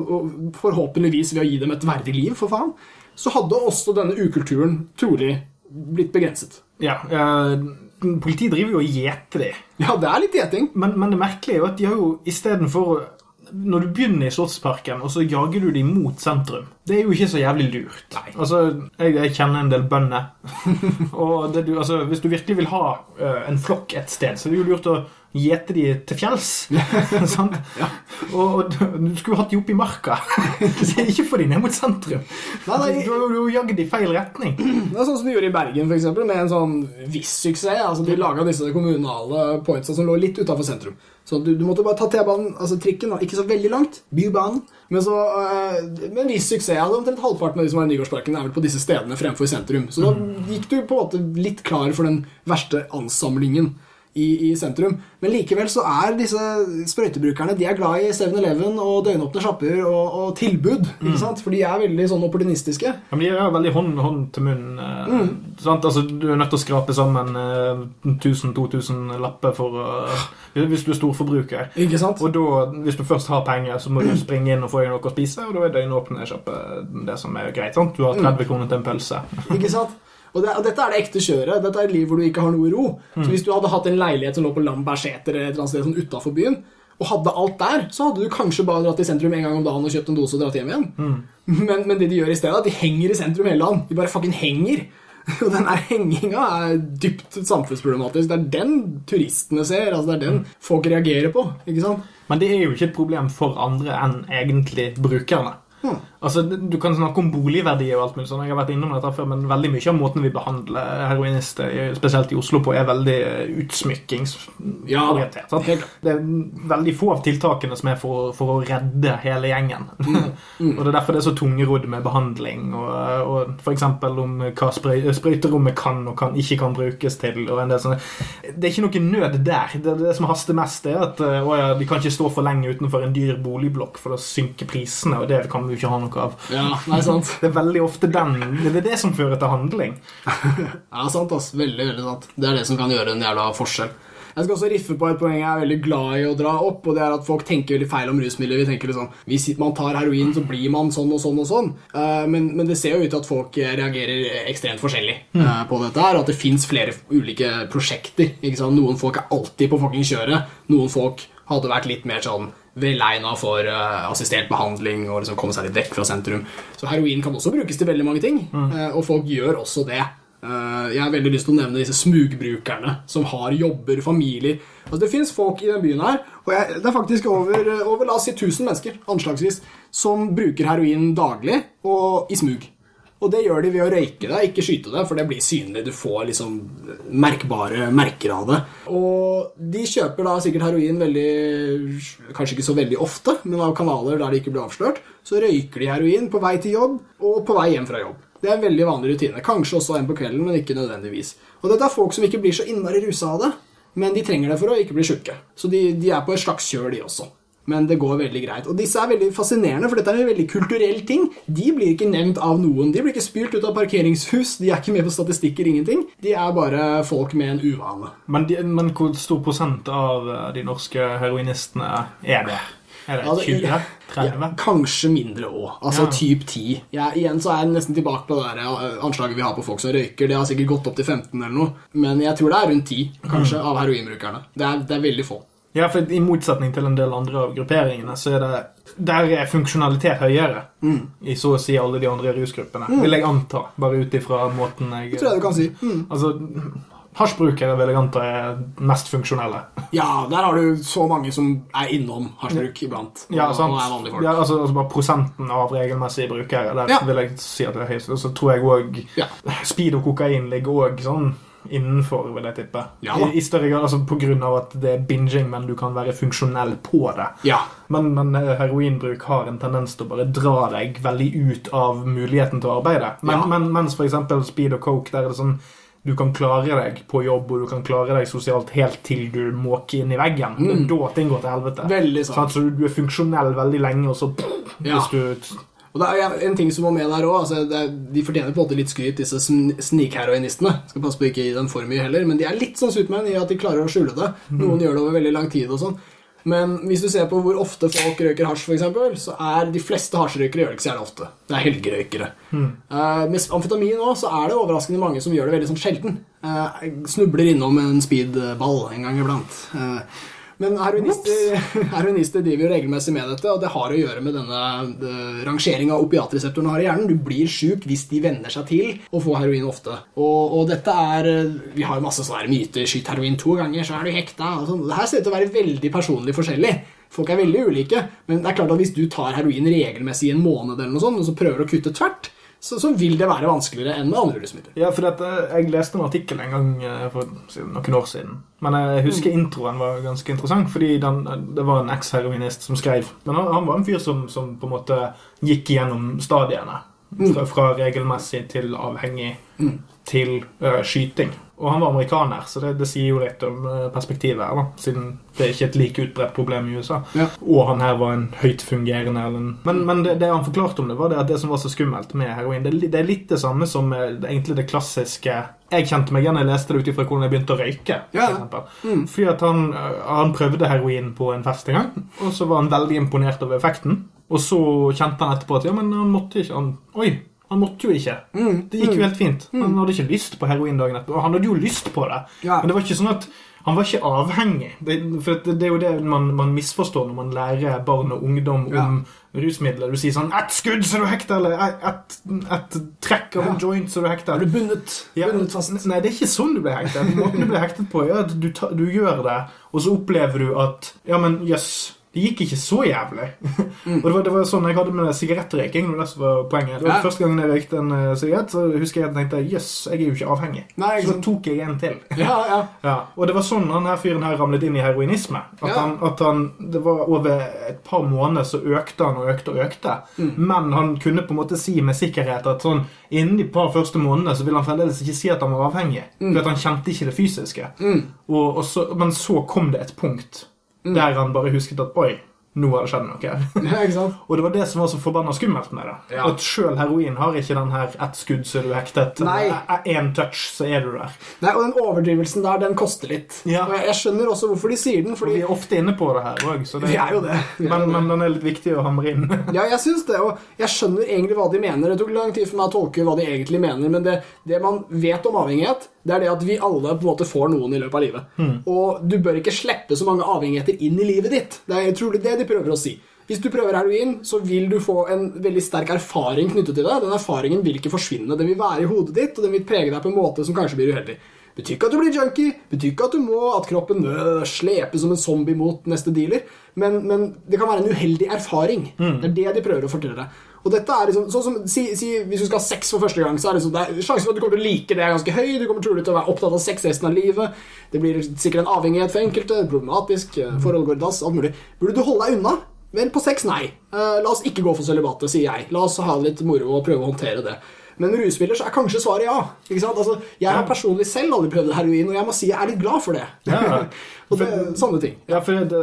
forhåpentligvis ved å gi dem et verdig liv, for faen, så hadde også denne ukulturen trolig blitt begrenset. Ja, eh, Politiet driver jo og gjeter dem. Ja, det er litt gjeting. Men, men det merkelige er jo at de har jo istedenfor Når du begynner i Slottsparken, og så jager du dem mot sentrum Det er jo ikke så jævlig lurt. Nei. Altså, jeg, jeg kjenner en del bønder. (laughs) og det, du, altså, hvis du virkelig vil ha uh, en flokk et sted, så er det jo lurt å gjete de til fjells. (laughs) sant? Og, du, du skulle hatt de opp i marka. (laughs) ikke få de ned mot sentrum. Nei, nei. Du har jo jagd de i feil retning. Det er sånn som de gjorde i Bergen, for eksempel, med en sånn viss suksess. Altså, de laga disse kommunale pointsa som lå litt utafor sentrum. Så du, du måtte bare ta T-banen, altså trikken, da, ikke så veldig langt, Bybanen, men så, øh, med en viss suksess. Altså, omtrent halvparten av de som var i Nygårdsparken, er vel på disse stedene fremfor sentrum. Så da gikk du på en måte litt klar for den verste ansamlingen i, i sentrum. Men likevel så er disse sprøytebrukerne De er glad i 7-Eleven og døgnåpne sjapper og, og tilbud. ikke sant? For de er veldig sånn opportunistiske. Ja, men De er veldig hånd, hånd til munn. eh, Mm. sant? Altså, du er nødt til å skrape sammen eh, 1000-2000 lapper for å Hvis du er storforbruker. Ikke sant? Og da, hvis du først har penger, så må du springe inn og få deg noe å spise, og da er døgnåpne sjappe det som er greit. sant? Du har 30 kroner til en pølse. Ikke sant? Og, det, og dette er det ekte kjøret. Dette er et liv hvor du ikke har noe ro. Så Hvis du hadde hatt en leilighet som lå på Lambertseter eller et eller annet sted sånn utafor byen, og hadde alt der, så hadde du kanskje bare dratt i sentrum en gang om dagen og kjøpt en dose og dratt hjem igjen. Men, men det de gjør i stedet, er at de henger i sentrum hele dagen. De bare fucking henger. (laughs) Og den der henginga er dypt samfunnsproblematisk. Det er den turistene ser. altså Det er den folk reagerer på. ikke sant? Men det er jo ikke et problem for andre enn egentlig brukerne. Hmm. Altså, Du kan snakke om boligverdier og alt mulig sånn, jeg har vært innom dette før, men veldig mye av måten vi behandler heroinister, spesielt i Oslo, på, er veldig utsmykkingsorientert. Ja, utsmykkingsorientert. helt Det er veldig få av tiltakene som er for, for å redde hele gjengen. Mm. (laughs) og Det er derfor det er så tungerodd med behandling, og, og f.eks. om hva sprøy, sprøyterommet kan og kan, ikke kan brukes til. og en del sånne. Det er ikke noe nød der. Det, det som haster mest, er at eh, å ja, de kan ikke stå for lenge utenfor en dyr boligblokk, for da synker prisene, og det kan vi ikke ha noe av. Ja, nei, sant. Det er veldig ofte den, det er det som fører til handling. (laughs) Ja, sant, ass. Veldig, veldig sant. Det er det som kan gjøre en jævla forskjell. Jeg skal også riffe på et poeng jeg er veldig glad i å dra opp, og det er at folk tenker veldig feil om rusmidler. Vi tenker liksom, Hvis man tar heroin, så blir man sånn og sånn og sånn. Eh, men, men det ser jo ut til at folk eh, reagerer ekstremt forskjellig mm. på dette her, at det fins flere ulike prosjekter. Noen folk er alltid på fucking kjøret. Noen folk hadde vært litt mer sånn velegna for eh, assistert behandling og liksom komme seg litt vekk fra sentrum. Så heroin kan også brukes til veldig mange ting, eh, og folk gjør også det. Eh, jeg har veldig lyst til å nevne disse smugbrukerne som har jobber, familier. Altså, det fins folk i den byen her, og jeg, det er faktisk over, over la oss si 1000 mennesker anslagsvis, som bruker heroin daglig og i smug. Og det gjør de ved å røyke deg, ikke skyte deg, for det blir synlig. Du får liksom merkbare merker av det. Og de kjøper da sikkert heroin veldig Kanskje ikke så veldig ofte, men av kanaler der de ikke blir avslørt. Så røyker de heroin på vei til jobb og på vei hjem fra jobb. Det er en veldig vanlig rutine. Kanskje også en på kvelden, men ikke nødvendigvis. Og dette er folk som ikke blir så innmari rusa av det, men de trenger det for å ikke bli sjuke. Så de, de er på et slags kjør, de også. Men det går veldig greit. Og disse er veldig fascinerende, for dette er en veldig kulturell ting. De blir ikke nevnt av noen. De blir ikke spylt ut av parkeringshus. De er ikke med på statistikker, ingenting. De er bare folk med en uvane. Men, de, men hvor stor prosent av eh, de norske heroinistene er det? Er det 20? 30? Ja, kanskje mindre òg. Altså Ja. typ 10. Ja, igjen så er jeg nesten tilbake på det der eh, anslaget vi har på folk som røyker. Det har sikkert gått opp til 15 eller noe, men jeg tror det er rundt 10 kanskje, av heroinbrukerne. Det er, det er veldig få. Ja, for I motsetning til en del andre av grupperingene, så er det der er funksjonalitet høyere Mm. i så å si alle de andre rusgruppene. Vil jeg anta, bare ut ifra måten jeg Det tror jeg du kan si. Mm. Altså, Hasjbrukere vil jeg anta er mest funksjonelle. Ja, der har du så mange som er innom hasjbruk iblant. Ja, sant? og er folk. Ja, altså, altså bare Prosenten av regelmessige brukere. Der Ja. vil jeg si at det er høyest. Og så tror jeg òg Ja. speed og kokain ligger òg sånn innenfor, vil jeg tippe. Ja. I, I større grad altså på grunn av at det er binging, men du kan være funksjonell på det. Ja. Men, men eh, heroinbruk har en tendens til å bare dra deg veldig ut av muligheten til å arbeide. Men, Ja. men, mens eksempel speed og coke, der er det sånn du kan klare deg på jobb og du kan klare deg sosialt helt til du måker inn i veggen. Det er da ting går til helvete. Mm. Veldig sant. Sant? Så du- du er funksjonell veldig lenge, og så Ja. hvis du Og det er en- ting som må med der òg. Altså, de fortjener på en måte litt skryt, disse sn- snikheroinistene. Skal passe på ikke gi dem for mye heller, men de er litt sånn Supermann i at de klarer å skjule det. Noen gjør det over veldig lang tid og sånn. Men hvis du ser på hvor ofte folk røyker hasj, eksempel, så er de fleste hasjrøykere gjør det ikke så gjerne ofte. Det er helgerøykere. Eh, med amfetamin også, så er det overraskende mange som gjør det veldig sånn sjelden. Uh, snubler innom en speedball en gang iblant. Eh, men heroinister, heroinister (laughs) driver jo regelmessig med dette, og det har å gjøre med denne de, rangeringa opiatreseptorene har i hjernen. Du blir sjuk hvis de venner seg til å få heroin ofte. Og, og dette er eh, Vi har jo masse sånne myter. Skyt heroin to ganger, så er du hekta. Sånn. Det her ser ut til å være veldig personlig forskjellig. Folk er veldig ulike, men det er klart at hvis du tar heroin regelmessig i en måned, eller noe sånt, og så prøver å kutte tvert, så, så vil det være vanskeligere enn med andre rusmidler. Ja, for dette, Jeg leste en artikkel en gang eh, for noen år siden. Men jeg husker introen var ganske interessant, fordi den, det var en eks-heroinist som skrev. Men han, han var en fyr som, som på en måte gikk gjennom stadiene. Fra, fra regelmessig til avhengig til uh, skyting. Og han var amerikaner, så det, det sier jo litt om eh, perspektivet her, da. Siden det er ikke et like utbredt problem i USA. Ja. Og han her var en høyt fungerende eller en... Men, men det, det han forklarte om det, var det at det som var så skummelt med heroin Det, det er litt det samme som eh, det, egentlig det klassiske Jeg kjente meg igjen jeg leste det ut ifra hvordan jeg begynte å røyke. For mm. Fordi at han, han prøvde heroin på en fest en gang, og så var han veldig imponert over effekten. Og så kjente han etterpå at ja, men han måtte ikke han, Oi! Han måtte jo ikke. Det gikk jo helt fint. Han hadde ikke lyst på heroin dagen etterpå. Han hadde jo lyst på det, Ja. men det var ikke sånn at han var ikke avhengig. Det, for det, det er jo det man, man misforstår når man lærer barn og ungdom om rusmidler. Du sier sånn 'Ett skudd, så er du hekta', eller «Ett- et trekk av en joint, så er du hekta'. Er du bundet, Ja, bundet fast? Nei, det er ikke sånn du blir hektet. Måten du blir hektet på, er at du, ta, du gjør det, og så opplever du at Ja, men jøss. Det gikk ikke så jævlig. og det var, det var sånn jeg hadde med sigarettrøyking. Det var poenget. Det var Ja. Første gangen jeg røykte en eh, sigarett, så husker jeg at jeg tenkte jøss, jeg er jo ikke avhengig. Nei, så da tok jeg en til. Ja, ja. (laughs) Ja, og det var sånn han her fyren her ramlet inn i heroinisme. At, han, at han, det var over et par måneder så økte han og økte og økte. Mm. Men han kunne på en måte si med sikkerhet at sånn innen de par første månedene så ville han fremdeles ikke si at han var avhengig. Mm. For at han kjente ikke det fysiske. Og, og så, men så kom det et punkt der han bare husket at oi, nå har det skjedd noe. (laughs) ja ikke sant? Og det var det som var så forbanna skummelt med det. Ja. At sjøl heroin har ikke den her ett skudd så er du hektet. Én touch, så er du der. Nei, og den overdrivelsen der, den koster litt. Ja. Og jeg, jeg skjønner også hvorfor de sier den, Og vi er ofte inne på det her òg, Vi er jo det. Men, det. men den er litt viktig å hamre inn. (laughs) Ja, jeg syns det, og jeg skjønner egentlig hva de mener. Det tok lang tid for meg å tolke hva de egentlig mener, men det, det man vet om avhengighet, det er det at vi alle på en måte får noen i løpet av livet. Og du bør ikke slippe så mange avhengigheter inn i livet ditt. Det er utrolig det de prøver å si. Hvis du prøver heroin, så vil du få en veldig sterk erfaring knyttet til det. Den erfaringen vil ikke forsvinne. Den vil være i hodet ditt, og den vil prege deg på en måte som kanskje blir uheldig. Betyr ikke at du blir junkie, betyr ikke at du må at kroppen øh, sleper som en zombie mot neste dealer, men, men det kan være en uheldig erfaring. Det er det de prøver å fortelle deg. Og dette er liksom, sånn som, si, si Hvis du skal ha sex for første gang, så er det sånn, det sjansen for at du kommer til å like det, er ganske høy. Du kommer trolig til å være opptatt av sex resten av livet. Det blir sikkert en avhengighet for enkelte. Problematisk. eh, Forhold går i dass. Alt mulig. Burde du holde deg unna? Vel, på sex, nei. Eh, la oss ikke gå for sølibatet, sier jeg. La oss ha det litt moro og prøve å håndtere det. Men med rusmidler så er kanskje svaret ja. Ikke sant? Altså, jeg har personlig selv aldri prøvd heroin, og jeg må si jeg er litt glad for det. Ja. (laughs) og det, sånne ting. Ja, for det,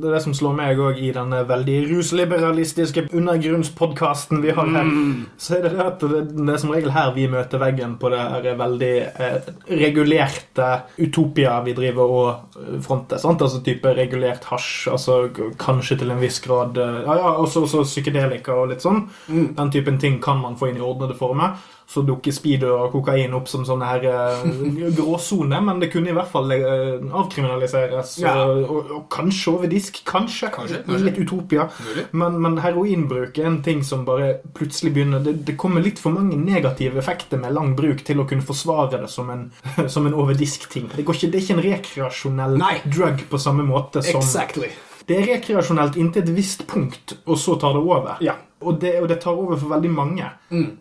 det er det som slår meg òg i denne veldig rusliberalistiske undergrunnspodkasten vi har her. Så er det det at det, det er som regel her vi møter veggen på det her veldig eh, regulerte utopia vi driver og eh, fronter. sant? Altså type regulert hasj, altså kanskje til en viss grad eh, Ja, ja, også, også psykedelika og litt sånn. Den typen ting kan man få inn i ordnede former. Så dukker speed og kokain opp som sånne her eh, (laughs) gråsone, men det kunne i hvert fall eh, avkriminaliseres. Ja. Og, og, og kanskje over disk. Kanskje. Kanskje, kanskje. Litt utopia. Men, men heroinbruk er en ting som bare plutselig begynner det, det kommer litt for mange negative effekter med lang bruk til å kunne forsvare det som en, (laughs) som en over-disk-ting. Det, det er ikke en rekreasjonell Nei. drug på samme måte som Exactly. Det er rekreasjonelt inntil et visst punkt, og så tar det over. Ja. Mm. Og, det, og det tar over for veldig mange.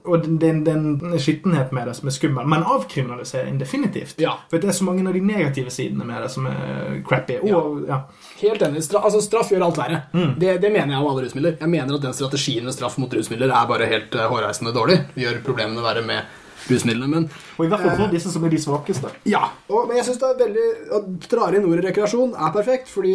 Og det, er en skittenhet med det som er skummel. Men avkriminalisering definitivt. Ja. For det er så mange av de negative sidene med det som er crappy. Og, ja. Helt enig. Straff, altså, straff gjør alt verre. Det, det mener jeg om alle rusmidler. Jeg mener at den strategien med straff mot rusmidler er bare helt uh, hårreisende dårlig. Det gjør problemene verre med rusmidlene. Men Og i hvert fall for disse som er de svakeste. ja, og, men jeg synes det er veldig Å dra inn ordet rekreasjon er perfekt, fordi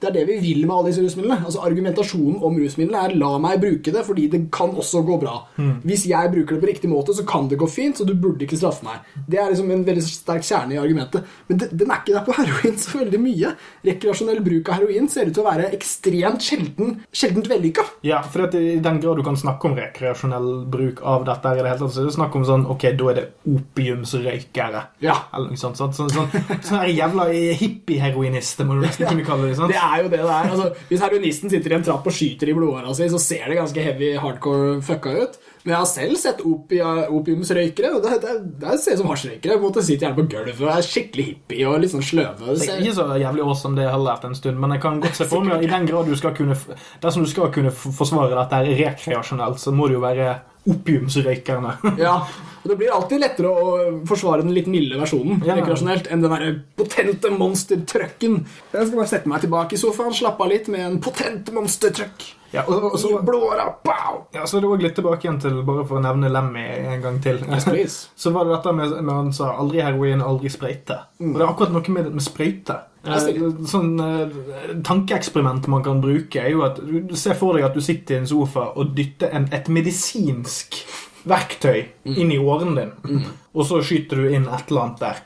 det er det vi vil med alle disse rusmidlene. Altså Argumentasjonen om rusmidlene er 'la meg bruke det, fordi det kan også gå bra'. Hvis jeg bruker det på riktig måte, så kan det gå fint, så du burde ikke straffe meg. Det er liksom en veldig sterk kjerne i argumentet. Men det, den er ikke der på heroin så veldig mye. Rekreasjonell bruk av heroin ser ut til å være ekstremt sjelden, sjeldent vellykka. Ja, for at I den grad du kan snakke om rekreasjonell bruk av dette, i det hele tatt, så er det snakk om sånn Ok, da er det opiumsrøykere. Ja. Eller noe sånt. sånn, sånn, sånn, sånn jævla hippie-heroinister, må du nesten kunne kalle det. sant? Det er jo det det er. Altså, hvis heroinisten sitter i en trapp og skyter i blodåra si, så ser det ganske heavy, hardcore fucka ut. Men jeg har selv sett opi, opiumsrøykere, det, det, det ser ut som hasjrøykere. Måtte sitte gjerne på gulvet og er skikkelig hippie og litt sånn sløve. Det er ikke så jævlig awesome det heller etter en stund, men jeg kan godt se for meg i den grad du skal kunne Dersom du skal kunne forsvare dette rekreasjonelt, så må det jo være opiumsrøykerne. ja, (laughs) Det blir alltid lettere å forsvare den litt milde versjonen Ja. enn den der potente monstertrucken. Jeg skal bare sette meg tilbake i sofaen, slappe av litt med en potent monstertruck. Ja, og, og så, blåra, pow! ja, så er det også litt tilbake igjen til, bare for å nevne Lemmy en gang til. Yes. (laughs) Så var det dette med, med han sa 'aldri heroin, aldri sprøyte'. Og det er akkurat noe med, med sprøyte. Eh, sånn eh, tankeeksperiment man kan bruke, er jo at du ser for deg at du sitter i en sofa og dytter en, et medisinsk verktøy inn i åren din, og så skyter du inn et eller annet der.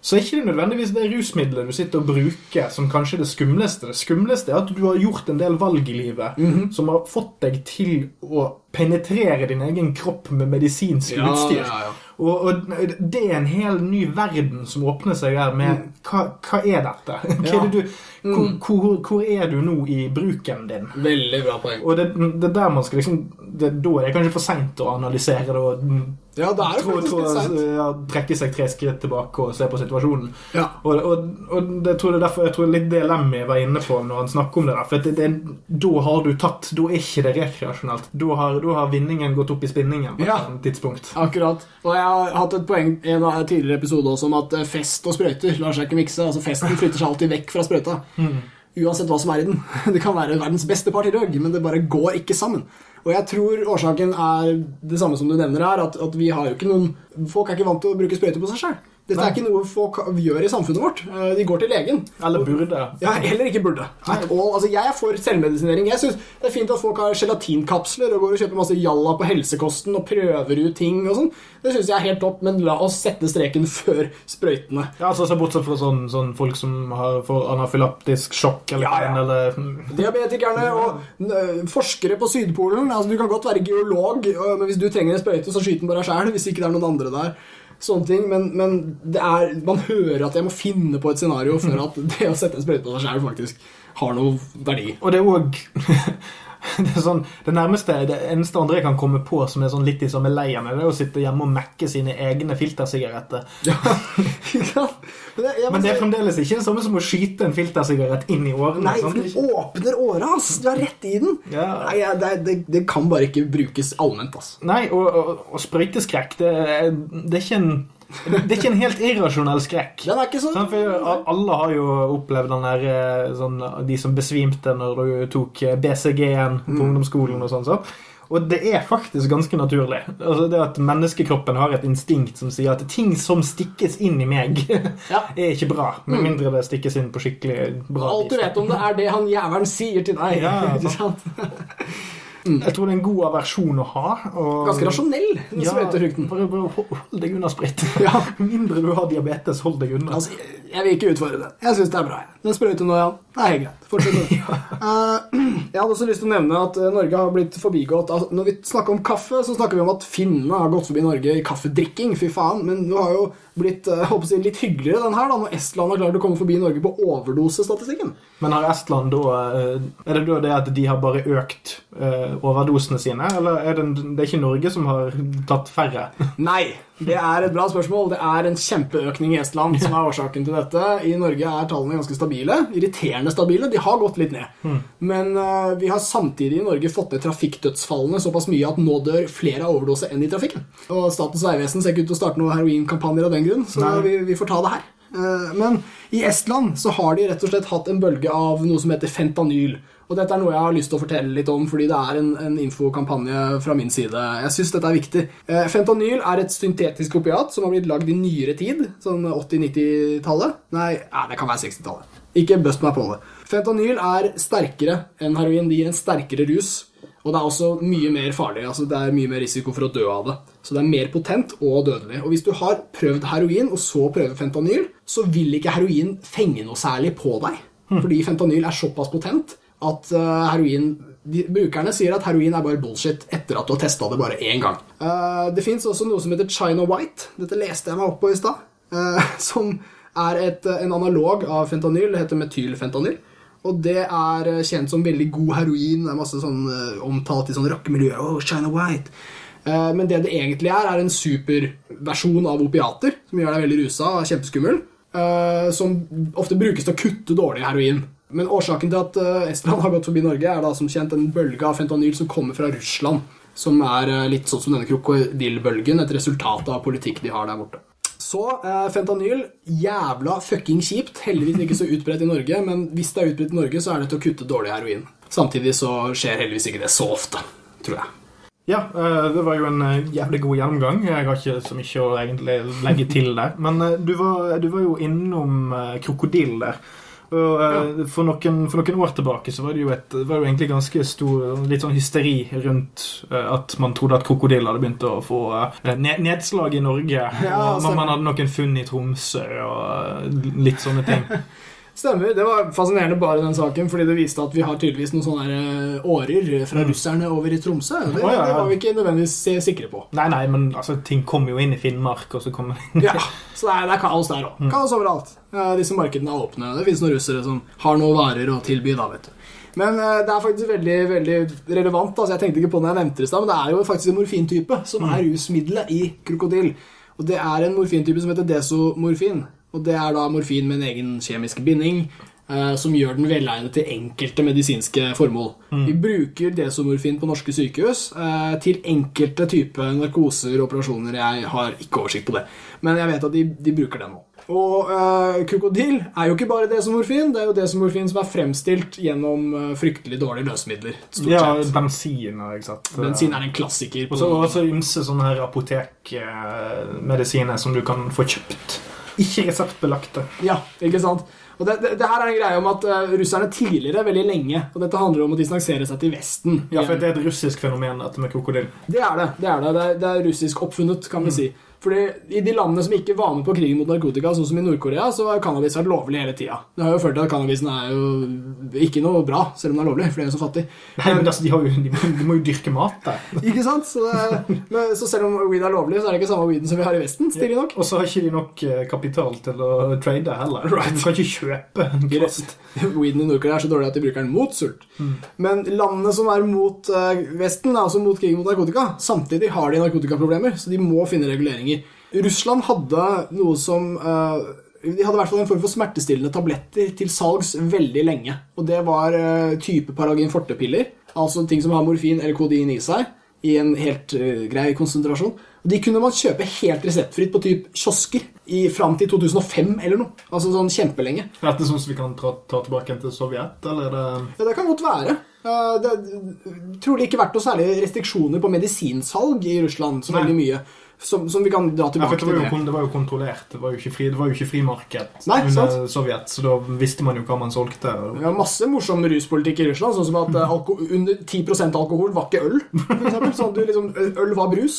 Så er ikke det nødvendigvis det rusmiddelet du sitter og bruker, som kanskje er det skumleste. Det skumleste er at du har gjort en del valg i livet som har fått deg til å penetrere din egen kropp med medisinsk Ja, utstyr. ja, ja. Og, og det er en hel ny verden som åpner seg der med hva, hva er dette? (laughs) Hva Mm. Mm. er det du, hvor, hvor, hvor er du nå i bruken din? Veldig bra poeng. Og det, det er der man skal liksom det, Da er det kanskje for seint å analysere det og mm, Ja, det er tror, seint. ja, trekke seg tre skritt tilbake og se på situasjonen. Ja. Og, og, og det tror jeg derfor jeg tror litt det Lemmy var inne på når han snakker om det. der For det, det, Da har du tatt Da er ikke det rekreasjonelt. Da har, da har vinningen gått opp i spinningen på Ja. et tidspunkt. Akkurat. Og jeg har hatt et poeng i en tidligere episode også om at eh, fest og sprøyter lar seg ikke mikse. Altså Festen flytter seg alltid vekk fra sprøyta. Uansett hva som er i den. (laughs) Det kan være verdens beste partyrøg, men det bare går ikke sammen. Og jeg tror årsaken er det samme som du nevner her, at, at vi har jo ikke noen Folk er ikke vant til å bruke sprøyter på seg sjøl. Dette er ikke noe folk gjør i samfunnet vårt. Eh, De går til legen. Eller burde. Ja, eller ikke burde. Altså jeg er for selvmedisinering. Jeg synes Det er fint at folk har gelatinkapsler og går og kjøper masse jalla på helsekosten og prøver ut ting og sånn. Det syns jeg er helt topp, men la oss sette streken før sprøytene. Ja, altså så Bortsett fra sånn, sånn folk som har får anafylaptisk sjokk eller, Ja, ja. eller Diabetikerne og forskere på Sydpolen. Altså Du kan godt være geolog, men hvis du trenger en sprøyte, så skyt den bare sjæl. Hvis ikke det er noen andre der. Sånne ting, Men, men det er, man hører at jeg må finne på et scenario for at det å sette en sprøyte på seg sjæl faktisk har noe verdi. Og det er òg (laughs) det, er sånn, det nærmeste, det eneste andre jeg kan komme på som er sånn litt i samme leia med, det er å sitte hjemme og mekke sine egne filtersigaretter. Ja, (laughs) det, jeg Men det er fremdeles ikke det samme som å skyte en filtersigarett inn i årene. Nei, for du åpner åra, ass! Du er rett i den. Ja. Nei, ja, det, det, det kan bare ikke brukes allment, ass. Nei, og, og, og sprøyteskrekk, det, det er ikke en det er ikke en helt irrasjonell skrekk. Den er ikke sånn. For Alle har jo opplevd den der, eh, sånn, de som besvimte når du tok eh, BCG-en på Mm. ungdomsskolen og sånn. Så. Og det er faktisk ganske naturlig. Altså det at Menneskekroppen har et instinkt som sier at ting som stikkes inn i meg, (laughs) Ja. Mm. er ikke bra. Med mindre det stikkes inn på skikkelig bra Alt du vet om det, er det han jævelen sier til deg. Ja, (laughs) ikke sant? (laughs) Jeg tror det er en god aversjon å ha. Og, Ganske rasjonell, Ja, bare, bare hold deg unna sprit. Ja. Mindre du har diabetes, hold deg unna. Altså, jeg- vil ikke utfordre det. Jeg syns det er bra. Den sprøyter nå, Jan. Det er helt greit. Fortsett med det. (laughs) Eh, (clears throat) jeg hadde også lyst til å nevne at eh, Norge har blitt forbigått altså, Når vi snakker om kaffe, så snakker vi om at finnene har gått forbi Norge i kaffedrikking. Fy faen. Men nå har jo blitt eh, håper jeg, litt hyggeligere den her da, når Estland har klart å komme forbi Norge på overdosestatistikken. Men har Estland da eh, Er det da det at de har bare økt eh, overdosene sine, eller er det, det er ikke Norge som har tatt færre? Nei, det er et bra spørsmål. Det er en kjempeøkning i Estland som er årsaken til dette. I Norge er tallene ganske stabile. Irriterende stabile. De har gått litt ned. Men uh, vi har samtidig i Norge fått ned trafikkdødsfallene såpass mye at nå dør flere av overdose enn i trafikken. Og Statens vegvesen ser ikke ut til å starte noen heroinkampanjer av den grunn, så vi, vi får ta det her. Eh, Men i Estland så har de rett og slett hatt en bølge av noe som heter fentanyl. Og dette er noe jeg har lyst til å fortelle litt om, fordi det er en, en infokampanje fra min side. Jeg synes dette er viktig. Eh, fentanyl er et syntetisk opiat som har blitt lagd i nyere tid. Sånn 80-90-tallet. Nei, ja, det kan være 60-tallet. Ikke bust meg på det. Fentanyl er sterkere enn heroin. Det gir en sterkere rus. Og det er også mye mer farlig. altså Det er mye mer risiko for å dø av det. Så det er mer potent og dødelig. Og hvis du har prøvd heroin, og så prøver fentanyl, så vil ikke heroin fenge noe særlig på deg. Fordi fentanyl er såpass potent at eh, heroin de, Brukerne sier at heroin er bare bullshit etter at du har testa det bare én gang. Eh, det fins også noe som heter China White. Dette leste jeg meg opp på i stad. eh, (laughs) som er et, en analog av fentanyl. Det heter metylfentanyl. Og det er kjent som veldig god heroin. Det er masse sånn omtalt i sånn rockemiljø. Oh, China White. Men det det egentlig er, er en superversjon av opiater, som gjør deg veldig rusa og kjempeskummel, som ofte brukes til å kutte dårlig heroin. Men årsaken til at eh, Estland har gått forbi Norge, er da som kjent en bølge av fentanyl som kommer fra Russland, som er eh, litt sånn som denne krokodillbølgen, et resultat av politikk de har der borte. Så eh, fentanyl, jævla fucking kjipt. Heldigvis ikke så utbredt i Norge, men hvis det er utbredt i Norge, så er det til å kutte dårlig heroin. Samtidig så skjer heldigvis ikke det så ofte, tror jeg. Ja, det var jo en jævlig god gjennomgang. Jeg har ikke så mye å egentlig legge til der. Men du var, du var jo innom krokodille der. Og ja. for, noen, for noen år tilbake så var det jo, et, var det jo egentlig ganske stor litt sånn hysteri rundt uh, at man trodde at krokodiller hadde begynt å få uh, ned, nedslag i Norge. Ja, stemmer. man, man hadde noen funn i Tromsø og uh, litt sånne ting. (laughs) Stemmer. Det var fascinerende bare den saken, fordi det viste at vi har tydeligvis noen sånne eh, årer fra russerne over i Tromsø. Det, oh, ja, ja. det var vi ikke nødvendigvis sikre på. Nei, nei, men altså, ting kommer jo inn i Finnmark, og så kommer Ja, Så det er, det er kaos der òg. Kaos overalt. Disse markedene er åpne. Det fins noen russere som har noen varer å tilby. da, vet du. Men eh, det er faktisk veldig veldig relevant. altså Jeg tenkte ikke på det jeg nevnte det i stad, men det er jo faktisk en morfintype som er rusmiddelet i krokodill. Og det er en morfintype som heter desomorfin. Og det er da morfin med en egen kjemisk binding. eh, Som gjør den velegnet til enkelte medisinske formål. Vi bruker desomorfin på norske sykehus eh, til enkelte typer narkoser og operasjoner. Jeg har ikke oversikt på det, men jeg vet at de, de bruker den nå. Og eh, krokodill er jo ikke bare desomorfin. Det er jo desomorfin som er fremstilt gjennom eh, fryktelig dårlige løsemidler. Stort Ja, sett. bensin ikke sant? Bensin er en klassiker. Og så ymse sånne her apotekmedisiner som du kan få kjøpt. Ikke reseptbelagte. ja, ikke sant? Og det, det, det her er en greie om at uh, russerne tidligere, veldig lenge Og dette handler om å distansere seg til Vesten. Ja, for det er et russisk fenomen, dette med krokodille. Det er det. Det er, det. Det er, er russisk oppfunnet, kan vi si. Fordi I de landene som ikke var med på krigen mot narkotika, sånn som i Nord-Korea, så har cannabis vært lovlig hele tida. Det har jo ført til at cannabisen er jo ikke noe bra, selv om den er lovlig, for de er så fattige. Nei, men altså, de, har jo, de, må, de må jo dyrke mat der. (laughs) Ikke sant? Så, det, men, så selv om weed er lovlig, så er det ikke samme weeden som vi har i Vesten. Stilig nok. Og så har ikke de nok eh, kapital til å trade heller. Right. Du kan ikke kjøpe en kvast. (laughs) Weeden i Nord-Korea er så dårlig at de bruker den mot sult. Men landene som er mot eh, Vesten, er altså mot krigen mot narkotika. Samtidig har de narkotikaproblemer, så de må finne reguleringer. Russland hadde noe som uh, De hadde i hvert fall en form for smertestillende tabletter til salgs veldig lenge. Og det var uh, type Paragin forte-piller. Altså ting som har morfin eller kodein i seg. I en helt uh, grei konsentrasjon. Og De kunne man kjøpe helt reseptfritt på typ kiosker i, fram til 2005 eller noe. Altså sånn kjempelenge. Er dette sånn som vi kan ta, ta tilbake til Sovjet, eller er det Ja, Det kan godt være. Uh, det har trolig ikke vært noe særlig restriksjoner på medisinsalg i Russland. så Nei. veldig mye. Som, som vi kan dra ja, det var, jo, til. det var jo kontrollert. Det var jo ikke, fri, det var jo ikke frimarked Nei, under sant. Sovjet, så da visste man jo hva man solgte. Vi har masse morsom ruspolitikk i Russland, sånn som at uh, alko under 10% alkohol var ikke øl. For eksempel, sånn at du liksom, Øl var brus.